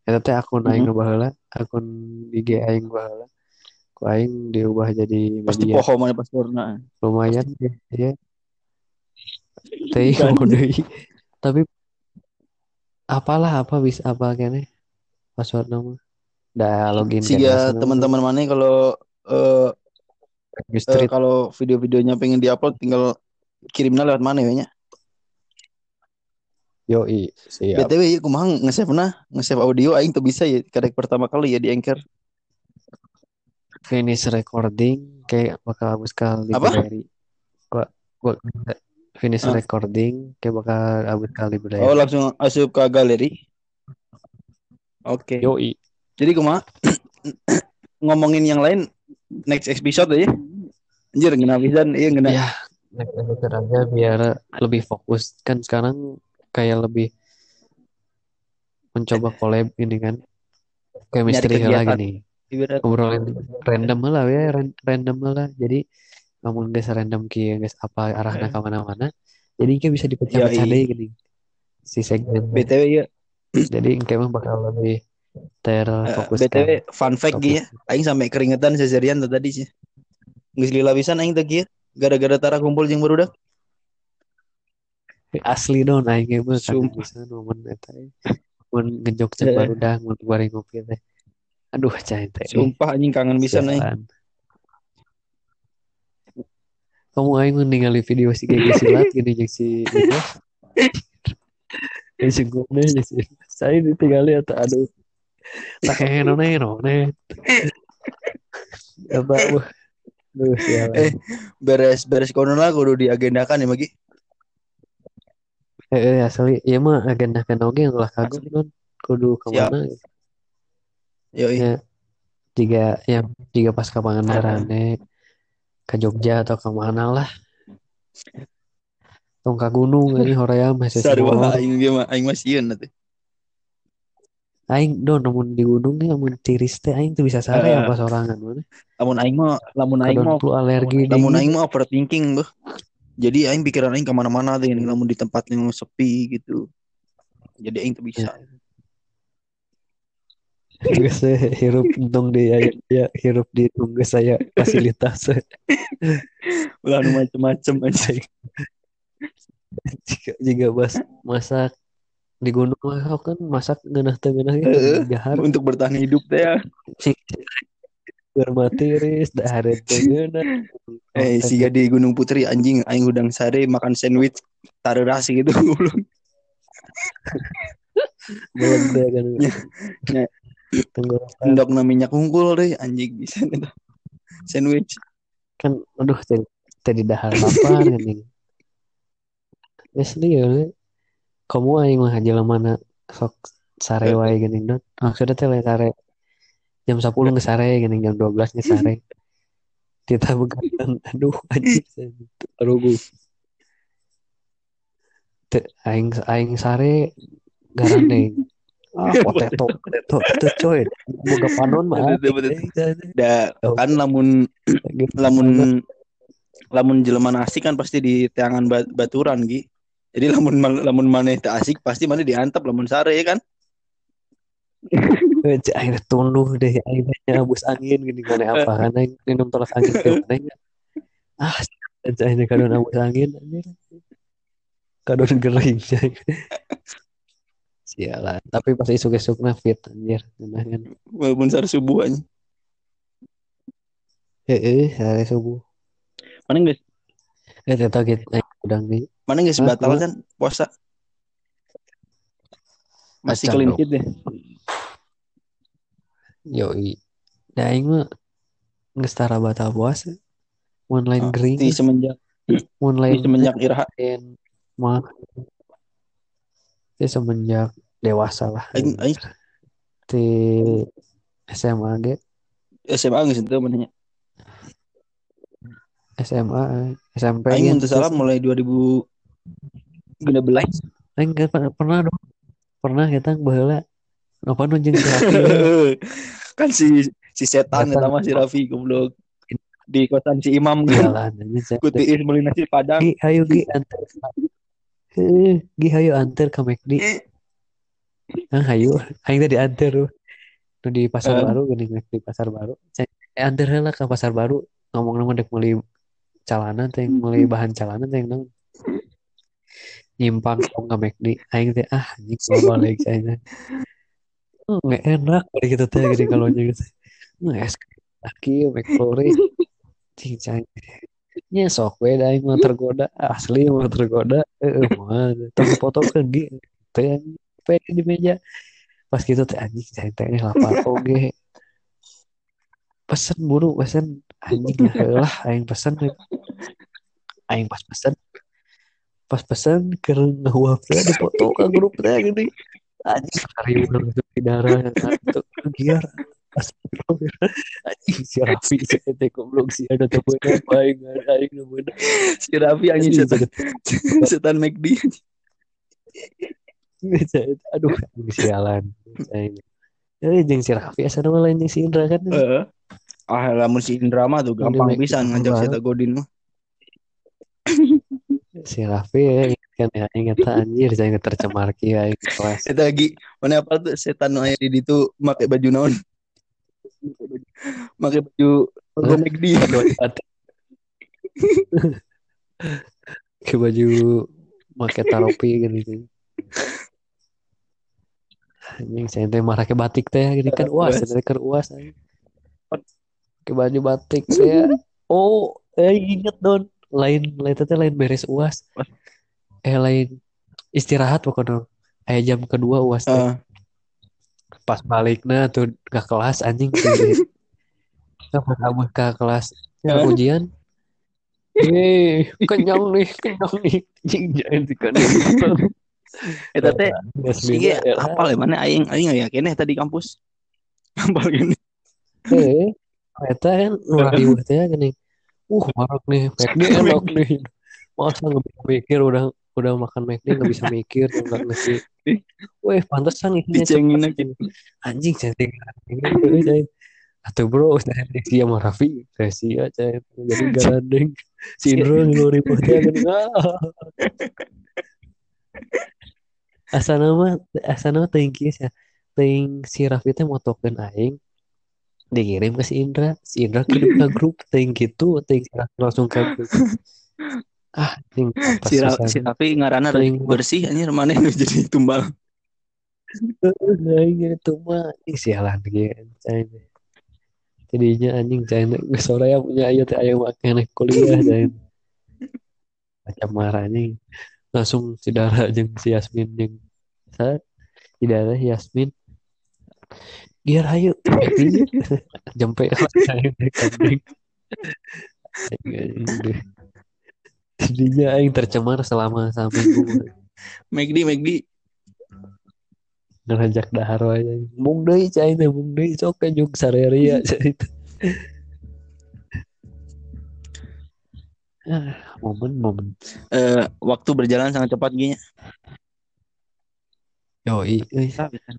[SPEAKER 2] Eta teh akun aing
[SPEAKER 3] Mhm.
[SPEAKER 2] nu baheula akun IG aing baheula ku aing diubah jadi
[SPEAKER 3] Pasti
[SPEAKER 2] media.
[SPEAKER 3] poho mana passwordna.
[SPEAKER 2] lumayan ya ya teh deui. tapi apalah apa bisa apa kene password nama dah login
[SPEAKER 3] ya teman-teman maneh kalau eh, eh,
[SPEAKER 2] Street.
[SPEAKER 3] kalau video-videonya pengen diupload tinggal kirimnya lewat mana ya nya?
[SPEAKER 2] yoi siap
[SPEAKER 3] BTW ya kumaha nge-save nah, nge-save audio aing tuh bisa ya karek pertama kali ya di Anchor.
[SPEAKER 2] finish recording kayak bakal abis kali
[SPEAKER 3] Apa?
[SPEAKER 2] berdiri gua gua finish
[SPEAKER 3] Ah.
[SPEAKER 2] recording kayak bakal abis kali berdiri
[SPEAKER 3] Oh, langsung asup ke galeri. Oke.
[SPEAKER 2] yoi
[SPEAKER 3] Jadi kumaha ngomongin yang lain next episode aja. Anjir ngena pisan, iya ngena.
[SPEAKER 2] ya next episode aja biar lebih fokus. Kan sekarang kayak lebih mencoba collab ini kan. Chemistry
[SPEAKER 3] Nyari
[SPEAKER 2] lagi nih ngobrolin random lah ya ran- random lah. Jadi namun guys random ki guys apa arahnya
[SPEAKER 3] Eh.
[SPEAKER 2] ke mana-mana. Jadi kayak bisa dipecah-pecah deh gini. Si segmen.
[SPEAKER 3] BTW ya,
[SPEAKER 2] jadi kayak bakal lebih
[SPEAKER 3] eh,
[SPEAKER 2] terfokuskan
[SPEAKER 3] BTW fun fact
[SPEAKER 2] topik.
[SPEAKER 3] Gi ya. Aing sampai keringetan seserian tuh tadi sih. Geus lila pisan aing teh Gi ya. Gara-gara tara kumpul jeung barudak.
[SPEAKER 2] asli don aing mah bisa momen eta mun ngejok cek
[SPEAKER 3] Eh.
[SPEAKER 2] barudak mun bari ngopi teh aduh cai teh.
[SPEAKER 3] Sumpah anjing kangen pisan aing.
[SPEAKER 2] sialan. Kamu aing ningali video si Gege silat gini jeung si itu Yang si Gune jeung si saya ditinggali atau aduh. Tak kayak none none apa Duh.
[SPEAKER 3] Eh. Beres beres kono lah kudu diagendakan ya Magi.
[SPEAKER 2] Eh, eh, asli, iya mah agenda kan oge yang ulah kagum non, kudu ke mana? gitu.
[SPEAKER 3] Yoi.
[SPEAKER 2] Ya, jika yang jika pas ke Pangandaran ke Jogja atau ke mana lah, tong ka gunung ini hoream masih
[SPEAKER 3] Sarua
[SPEAKER 2] semua.
[SPEAKER 3] aing dia mah aing mah sieun atuh.
[SPEAKER 2] Aing don namun di gunung nih namun tiris teh aing tuh bisa sare
[SPEAKER 3] Eh.
[SPEAKER 2] apa sorangan mana?
[SPEAKER 3] Lamun aing mah lamun aing mah
[SPEAKER 2] alergi
[SPEAKER 3] lamun
[SPEAKER 2] dingin.
[SPEAKER 3] aing mah overthinking beuh. Jadi aing pikiran aing ke mana-mana deh lamun di tempat yang sepi gitu. Jadi aing tuh bisa.
[SPEAKER 2] Geus saya hirup dong di ya, ya hirup di tunggu saya fasilitas
[SPEAKER 3] Ulah nu macem-macem anjing.
[SPEAKER 2] jika jika bas masak di gunung mah kan masak ngeunah
[SPEAKER 3] Heeh.
[SPEAKER 2] gitu gahar
[SPEAKER 3] Untuk bertahan hidup teh ya.
[SPEAKER 2] si bermatiris dah ada teu ngeunah
[SPEAKER 3] Eh siga di Gunung Putri anjing aing udang sare makan sandwich taruh rasi gitu goblok.
[SPEAKER 2] meledak kan
[SPEAKER 3] Ya.
[SPEAKER 2] tenggorokan
[SPEAKER 3] minyak unggul deh anjing bisa itu. Sandwich.
[SPEAKER 2] kan aduh tadi dahar lapar nih asli ya. Kamu aing mah mana. Sok sare wae geuning dot maksudnya teh lain sare jam 10 nge sare geuning jam 12 nge sare kita begadang. Aduh anjing aduh Teu, aing aing sare garandeng ah potato potato tuh coy. Boga panon mah
[SPEAKER 3] Da kan lamun lamun lamun jelema asik kan pasti di teangan ba- baturan Gi. Jadi lamun lamun maneh teu asik pasti maneh diantap lamun sare ya kan.
[SPEAKER 2] Eh, cek air tunduh deh airnya abus angin gini mana apa aing minum tolak angin ke mana ah cek airnya kadon abus angin kadon gering sialan tapi pas isuk isuk fit anjir nah kan?
[SPEAKER 3] Walaupun sare subuh anjing.
[SPEAKER 2] eh eh hari subuh.
[SPEAKER 3] Mana geus
[SPEAKER 2] eh tetap aing udang nih
[SPEAKER 3] mana geus
[SPEAKER 2] Hah,
[SPEAKER 3] batal
[SPEAKER 2] kumaha?
[SPEAKER 3] kan? Puasa. Masih clean sheet deh.
[SPEAKER 2] yoi. Da aing mah geus tara batal puasa. Online
[SPEAKER 3] Oh,
[SPEAKER 2] gering
[SPEAKER 3] Ti semenjak
[SPEAKER 2] mulai
[SPEAKER 3] Ini semenjak
[SPEAKER 2] main mah. Itu semenjak dewasa lah.
[SPEAKER 3] Aing aing
[SPEAKER 2] di SMA ge.
[SPEAKER 3] SMA geus itu mananya.
[SPEAKER 2] SMA SMP
[SPEAKER 3] Aing teu salah mulai 2016.
[SPEAKER 2] Aing nggak pernah, pernah dong. Pernah kita baheula apa nu jeung si Raffi?
[SPEAKER 3] Kan si si setan eta mah si Raffi goblok. Di kosan si Imam kan.
[SPEAKER 2] jalan aja saya
[SPEAKER 3] Ku tiis beli nasi padang.
[SPEAKER 2] Gi ayo Gi antar. Heuh, Gi ayo antar ke McD ah ayo. Aing tadi antar tuh Nu di pasar
[SPEAKER 3] Eh.
[SPEAKER 2] baru gini McD pasar baru. Eh, antar heula ke pasar baru. Ngomong nama dek meuli calana teh meuli bahan calana teh nang nyimpang tong ke McD aing teh ah anjing mau balik saya nggak enak kali gitu teh gini kalau gitu. Nggak es lagi McFlurry. Cing nya sok we aing mah tergoda. Asli mah tergoda. Heeh mah tapi foto ke teh yang pe di meja. Pas gitu teh anjing cing teh lapar oge pesen buru pesen. Anjing ya heula aing pesen aing pas pesen pas pesen ke ngeuap teh di foto ke grup teh gini anjing serius itu darah itu giar Astagfirullah. anjing si Raffi si teh goblok si ada teu beunang aing aing nu beunang
[SPEAKER 3] Si Raffi anjing setan. setan McD.
[SPEAKER 2] aduh sialan aing Eh, jeung si Raffi asa nama lain si Indra kan
[SPEAKER 3] Heeh. Ah, lamun si Indra mah tuh gampang pisan ngajak si Godin mah.
[SPEAKER 2] si Raffi ya kan ya inget anjir saya inget tercemar ki aing kelas.
[SPEAKER 3] Eta lagi mana apa tuh setan aya di ditu make baju naon? Make baju logo? McD.
[SPEAKER 2] ke baju make taropi gitu anjing saya teh marah ke batik teh gini kan uas teh kan uas ke baju batik saya. Oh eh inget don lain lain teh lain beres uas. Eh lain istirahat pokoknya eh jam kedua uas
[SPEAKER 3] Heeh.
[SPEAKER 2] pas baliknya tuh ke kelas anjing. Tuh pas kamu ke kelas. Ya, ujian? Eh kenyang nih kenyang nih. Anjing jangan kan
[SPEAKER 3] Eta teh
[SPEAKER 2] Asli
[SPEAKER 3] Iya,
[SPEAKER 2] ya.
[SPEAKER 3] apal ya mana aing aing nggak yakin tadi kampus. Apal gini.
[SPEAKER 2] Eh, eta kan murah riuh teh gini. Uh, marak nih, McD enak nih. Masa nggak bisa mikir udah udah makan McD nggak bisa mikir nggak ngerti. Weh, pantesan isinya
[SPEAKER 3] Dicengin
[SPEAKER 2] cepet. Anjing cantik ini. Atau bro, saya si sama Raffi, saya sia cai. Jadi gandeng. Si Indro ngilu ribu teh gini. Ah. Asa nama asa nama kieu sia. Teuing si Raffi teh motokeun aing dikirim ke si Indra. Si Indra kirim ke grup teuing gitu, Raffi langsung ke grup. Ah, pas
[SPEAKER 3] Si, Ra si Raffi ngaranna
[SPEAKER 2] Teuing
[SPEAKER 3] bersih anjir mana jadi tumbal.
[SPEAKER 2] Aing itu mah ih sialan cai. Jadinya anjing geus sore ya punya aya teh aya make naik kuliah cai. Macam marah anjing. Langsung si Dara jeung si Yasmin jeung sa si Dara Yasmin Giar ayo McD jempe. Jadinya aing tercemar selama seminggu
[SPEAKER 3] McD McD
[SPEAKER 2] ngerajak dahar wae mung deui cai teh mung deui sok ke jeung sarerea cai. Ah, momen-momen.
[SPEAKER 3] eh waktu berjalan sangat cepat gini.
[SPEAKER 2] Euy,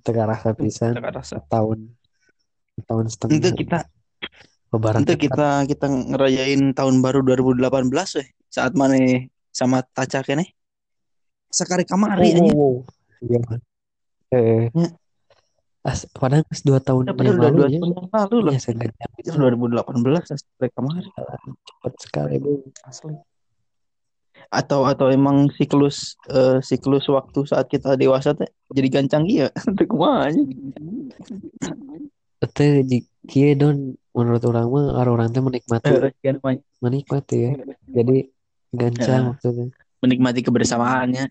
[SPEAKER 2] teu karasa pisan
[SPEAKER 3] rasa.
[SPEAKER 2] tahun tahun
[SPEAKER 3] Itu
[SPEAKER 2] setengah
[SPEAKER 3] kita
[SPEAKER 2] lebaran
[SPEAKER 3] itu kita kita ngerayain tahun baru 2018 weh. Saat mana sama Taca kene. Sekali kamari
[SPEAKER 2] Oh, wow, wow. Iya. Eh,
[SPEAKER 3] Ya.
[SPEAKER 2] as, padahal geus dua tahun
[SPEAKER 3] Ya,
[SPEAKER 2] yang lalu ya.
[SPEAKER 3] tahun lalu loh.
[SPEAKER 2] Iya, sengaja
[SPEAKER 3] Itu 2018 sekali kamari
[SPEAKER 2] cepat sekali, Bung.
[SPEAKER 3] asli. Atau atau emang siklus eh, siklus waktu saat kita dewasa teh jadi gancang iya. Teu kumaha anjing.
[SPEAKER 2] Teu di kieu don menurut orang mah orang teh menikmati
[SPEAKER 3] banyak.
[SPEAKER 2] menikmati ya. Jadi gancang
[SPEAKER 3] Ya.
[SPEAKER 2] maksudnya.
[SPEAKER 3] menikmati kebersamaannya.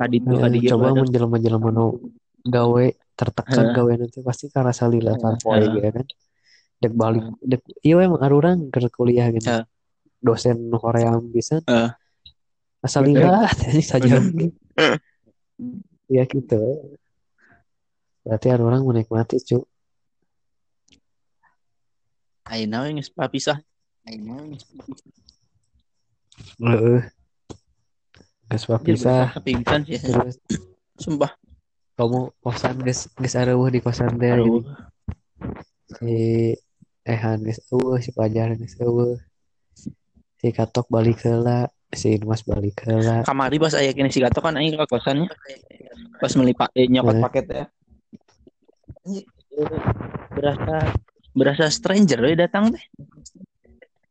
[SPEAKER 3] Tadi tuh
[SPEAKER 2] Eh,
[SPEAKER 3] tadi
[SPEAKER 2] coba menjelma-jelma nu gawe tertekan
[SPEAKER 3] Heeh.
[SPEAKER 2] gawe nanti pasti karena salila
[SPEAKER 3] Heeh.
[SPEAKER 2] gitu kan dek balik dek iya emang orang ke kuliah gitu
[SPEAKER 3] Heeh.
[SPEAKER 2] Dosen Korea bisa.
[SPEAKER 3] Eh.
[SPEAKER 2] asal lihat ini saja. Ya gitu. Berarti ada orang menikmati cu.
[SPEAKER 3] We geus papisah. Ayeuna we geus papisah.
[SPEAKER 2] Heeh.
[SPEAKER 3] Anjir,
[SPEAKER 2] pisah.
[SPEAKER 3] Pingsan sih.
[SPEAKER 2] terus?
[SPEAKER 3] Sumpah.
[SPEAKER 2] kamu kosan geus geus areueuh di kosan teh si Ehan geus eueuh si Pajar geus eueuh si Katok balik heula si Mas balik heula
[SPEAKER 3] Kamari pas aya kene si Gato kan aing ke kosannya. Pas melipat eh, nyokot
[SPEAKER 2] Eh.
[SPEAKER 3] paket ya. Berasa berasa stranger we datang teh.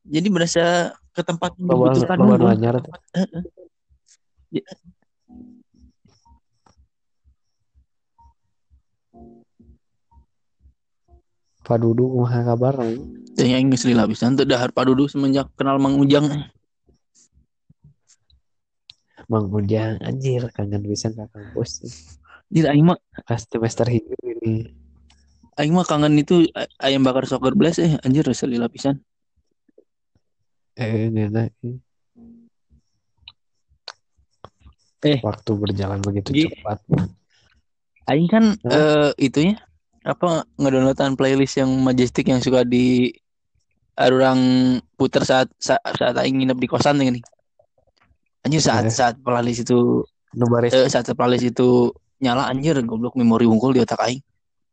[SPEAKER 3] Jadi berasa ke tempat yang dibutuhkan
[SPEAKER 2] Padudu kumaha kabar aing?
[SPEAKER 3] Teh aing geus lila pisan teu dahar padudu semenjak kenal Mang Ujang.
[SPEAKER 2] Mang Ujang anjir kangen pisan ka kampus
[SPEAKER 3] Anjir aing mah
[SPEAKER 2] pas semester hijau ini
[SPEAKER 3] aing mah kangen itu ayam bakar soccer blast eh anjir rasa lila pisan.
[SPEAKER 2] eh enak
[SPEAKER 3] Eh.
[SPEAKER 2] waktu berjalan begitu
[SPEAKER 3] Gi-
[SPEAKER 2] cepat
[SPEAKER 3] Aing kan eh itunya apa ngedownloadan playlist yang majestic yang suka di orang puter saat saat, saat aing nginep di kosan nih. Anjir saat
[SPEAKER 2] Eh.
[SPEAKER 3] saat playlist itu
[SPEAKER 2] nu baris
[SPEAKER 3] eh, saat playlist itu nyala anjir goblok memori unggul di otak aing.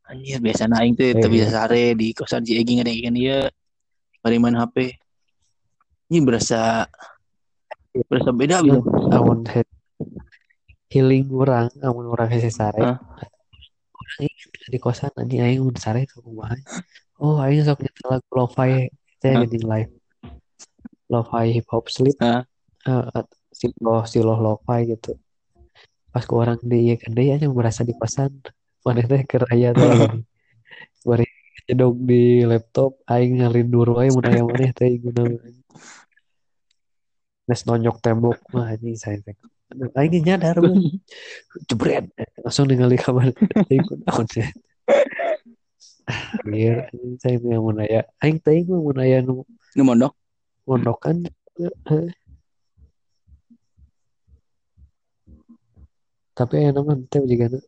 [SPEAKER 3] Anjir biasa aing teh teu
[SPEAKER 2] Eh.
[SPEAKER 3] bisa sare di kosan si Egi ngadengin dia bari main HP. Ini berasa berasa beda gitu.
[SPEAKER 2] amun he- healing orang amun orang hese sare
[SPEAKER 3] Hah?
[SPEAKER 2] Di kosan anjing aing mun sare ke kumaha oh aing sok nyetel lagu lo-fi teh geuning live lo-fi hip hop sleep
[SPEAKER 3] Hah?
[SPEAKER 2] Eh, eh, si lo si lo lo-fi gitu. Pas ku orang di ieu deui aja merasa di kosan. Maneh teh keur aya teh bari jedog di laptop aing ngalindur wae mun aya maneh teh guna Nes nonyok tembok mah anjing saya teh Aing nyadar mah jebret langsung ningali kunaon teh Anjir, anjing saya mah mun aya aing teh mah mun aya nu
[SPEAKER 3] Nu mondok.
[SPEAKER 2] mondokan eh. tapi aya nama teh juga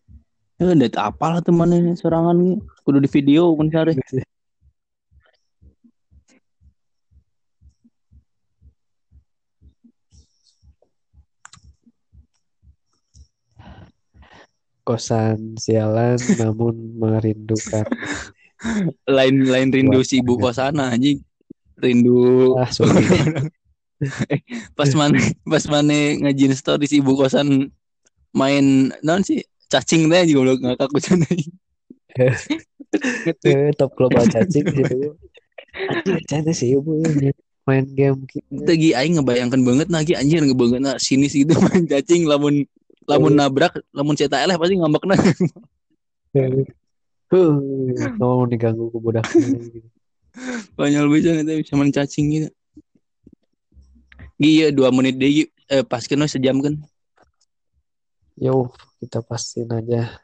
[SPEAKER 3] Eh, udah apal temannya sorangan ge. Kudu di video mun sare.
[SPEAKER 2] kosan sialan namun merindukan.
[SPEAKER 3] Lain lain rindu
[SPEAKER 2] Buat
[SPEAKER 3] si ibu kosana anjing. Rindu.
[SPEAKER 2] Ah sorry.
[SPEAKER 3] Pas mana pas mana ngajin story si ibu kosan main non sih cacing teh juga belum ngakak
[SPEAKER 2] eh, top global cacing gitu anjir cantik sih ibu ini main game. Gitu
[SPEAKER 3] Tegi aing ngebayangkan banget lagi anjir ngebanget nah sinis gitu main cacing lamun lamun nabrak lamun cetak eleh pasti ngambekna.
[SPEAKER 2] Huh, mau diganggu ke budak
[SPEAKER 3] konyol bisa nanti bisa main cacing gitu. Iya dua menit deh eh pas kena sejam kan.
[SPEAKER 2] Yo, kita pastiin aja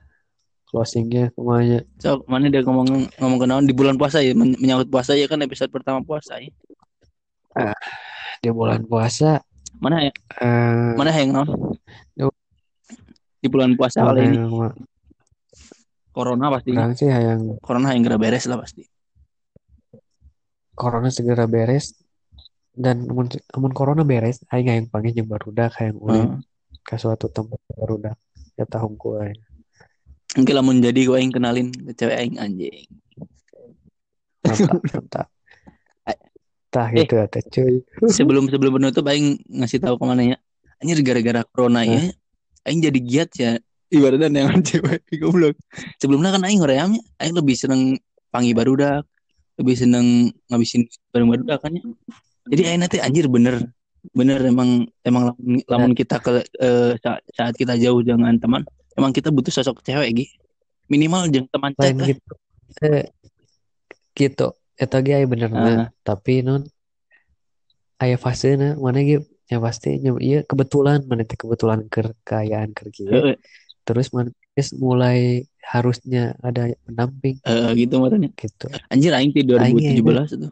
[SPEAKER 2] closingnya ke mana.
[SPEAKER 3] so mana dia ngomong ngomong kenalan di bulan puasa ya men- menyambut puasa ya kan episode pertama puasa ya.
[SPEAKER 2] Di bulan puasa,
[SPEAKER 3] mana ya?
[SPEAKER 2] Eh,
[SPEAKER 3] mana yang non. Di bulan puasa kali ini corona pasti
[SPEAKER 2] sih yang
[SPEAKER 3] corona yang gerak beres lah pasti
[SPEAKER 2] corona segera beres dan amun corona beres, aing yang panggil jeung barudak hayang ulin
[SPEAKER 3] Heeh.
[SPEAKER 2] ke suatu tempat barudak. Ya tahun ku aing.
[SPEAKER 3] mungkin lamun jadi gue yang kenalin ke cewek aing anjing
[SPEAKER 2] Mantap, mantap. Tah
[SPEAKER 3] Eh.
[SPEAKER 2] gitu atuh cuy.
[SPEAKER 3] sebelum sebelum penutup aing ngasih tahu ke mana ya anjir gara-gara corona ya aing jadi giat ya. Ibaratnya dengan cewek goblok. Sebelumnya kan aing horeamnya aing lebih seneng pangi barudak. Lebih seneng ngabisin bareng barudak kan ya. Jadi aing nanti anjir bener. Bener emang emang lamun, lamun kita ke eh, saat, saat kita jauh dengan teman emang kita butuh sosok cewek gitu minimal jangan teman chat lah.
[SPEAKER 2] gitu. Eh, gitu. Eta ge bener
[SPEAKER 3] Ah.
[SPEAKER 2] tapi non aya fasena. Mana ge ya pasti ieu kebetulan teh kebetulan keur kieu.
[SPEAKER 3] Heeh,
[SPEAKER 2] Terus mana geus mulai harusnya ada pendamping.
[SPEAKER 3] Eh, gitu makanya
[SPEAKER 2] gitu.
[SPEAKER 3] anjir aing di
[SPEAKER 2] Aing
[SPEAKER 3] 2017 tuh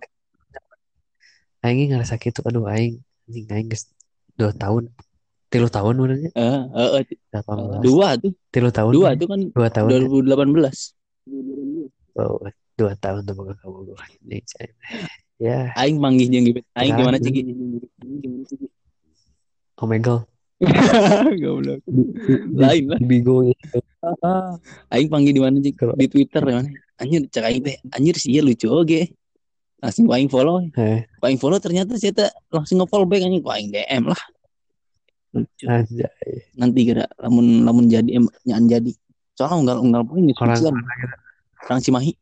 [SPEAKER 2] aing ngerasa gitu aduh aing anjing aing geus dua tahun tilu tahun menurutnya
[SPEAKER 3] Eh, eh, eh,
[SPEAKER 2] 18
[SPEAKER 3] dua tuh,
[SPEAKER 2] tilu tahun.
[SPEAKER 3] Dua tuh kan
[SPEAKER 2] dua tahun. ya.
[SPEAKER 3] 2018.
[SPEAKER 2] Oh, dua tahun tuh kamu gue ya.
[SPEAKER 3] Aing panggih jeung. Aing gimana
[SPEAKER 2] Sekarang
[SPEAKER 3] cigi?
[SPEAKER 2] Omegle
[SPEAKER 3] Goblok. Lain lah.
[SPEAKER 2] di Bigo gitu.
[SPEAKER 3] Aing panggil di mana?
[SPEAKER 2] Kalau-
[SPEAKER 3] Di Twitter ya mana? Anjir cek aing teh. Anjir sih ya lucu oge. Langsung aing follow.
[SPEAKER 2] Eh,
[SPEAKER 3] Ku aing follow ternyata saya teh langsung nge-follow back anjing aing DM lah. Lucu.
[SPEAKER 2] anjay
[SPEAKER 3] Nanti kira lamun lamun jadi nyaan jadi. Soalnya unggal unggal poin geus
[SPEAKER 2] Orang-
[SPEAKER 3] kucian. Orang Cimahi.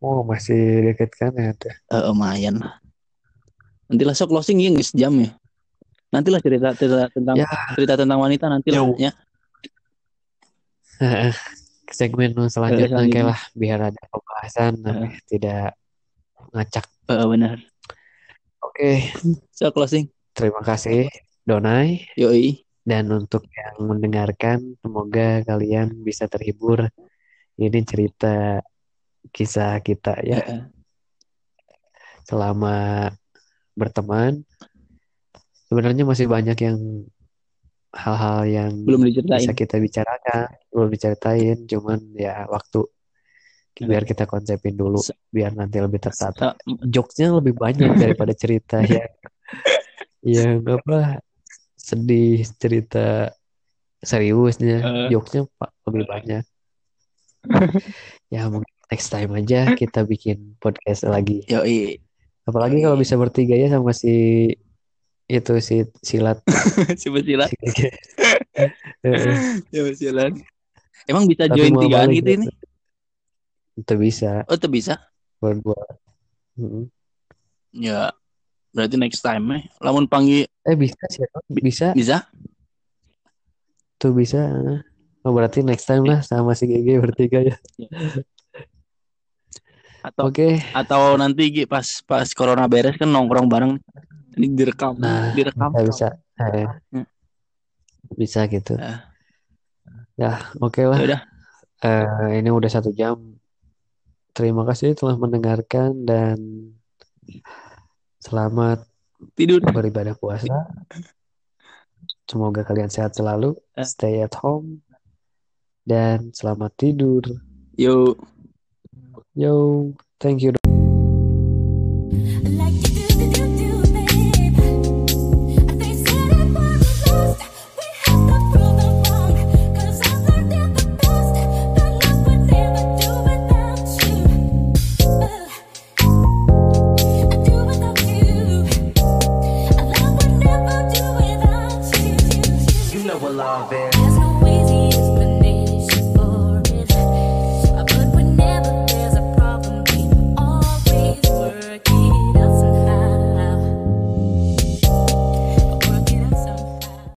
[SPEAKER 2] oh masih deket kan ya
[SPEAKER 3] Eh lumayan lah. Nanti lah sok closing ya geus jam ya. Nanti lah cerita cerita tentang
[SPEAKER 2] Ya.
[SPEAKER 3] cerita tentang wanita nanti lah
[SPEAKER 2] Yo.
[SPEAKER 3] ya.
[SPEAKER 2] segmen selanjutnya
[SPEAKER 3] selanjutnya.
[SPEAKER 2] oke lah biar ada pembahasan tapi tidak ngacak
[SPEAKER 3] Eh benar.
[SPEAKER 2] oke
[SPEAKER 3] Sok closing.
[SPEAKER 2] terima kasih Donai
[SPEAKER 3] Yoi.
[SPEAKER 2] dan untuk yang mendengarkan semoga kalian bisa terhibur ini cerita kisah kita ya
[SPEAKER 3] Eh,
[SPEAKER 2] selama berteman sebenarnya masih banyak yang hal-hal yang
[SPEAKER 3] belum diceritain.
[SPEAKER 2] bisa kita bicarakan belum diceritain. Cuman ya waktu biar kita konsepin dulu biar nanti lebih tertata. Jokesnya lebih banyak daripada cerita yang yang apa sedih cerita seriusnya.
[SPEAKER 3] Eh.
[SPEAKER 2] jokesnya pak lebih banyak. Ya mungkin next time aja kita bikin podcast lagi.
[SPEAKER 3] Yoi.
[SPEAKER 2] apalagi kalau bisa bertiga ya sama si itu si silat
[SPEAKER 3] Coba silat.
[SPEAKER 2] si
[SPEAKER 3] Coba silat. Emang bisa
[SPEAKER 2] Tapi
[SPEAKER 3] join tigaan gitu ini?
[SPEAKER 2] itu bisa
[SPEAKER 3] Oh, itu bisa.
[SPEAKER 2] berdua Mm-mm.
[SPEAKER 3] Ya. Berarti next time eh. Lamun panggil
[SPEAKER 2] eh bisa sih bisa
[SPEAKER 3] bisa?
[SPEAKER 2] tuh bisa oh berarti next time lah sama si GG bertiga ya
[SPEAKER 3] Atau
[SPEAKER 2] oke
[SPEAKER 3] atau nanti pas pas corona beres kan nongkrong bareng. Ini direkam,
[SPEAKER 2] Nah,
[SPEAKER 3] direkam.
[SPEAKER 2] bisa bisa Eh,
[SPEAKER 3] Hmm.
[SPEAKER 2] bisa gitu
[SPEAKER 3] Ah.
[SPEAKER 2] ya oke lah
[SPEAKER 3] Ya udah.
[SPEAKER 2] Eh, ini udah satu jam terima kasih telah mendengarkan dan selamat
[SPEAKER 3] Tidur.
[SPEAKER 2] beribadah puasa semoga kalian sehat selalu
[SPEAKER 3] Eh.
[SPEAKER 2] stay at home dan selamat tidur
[SPEAKER 3] Yuk.
[SPEAKER 2] yo thank you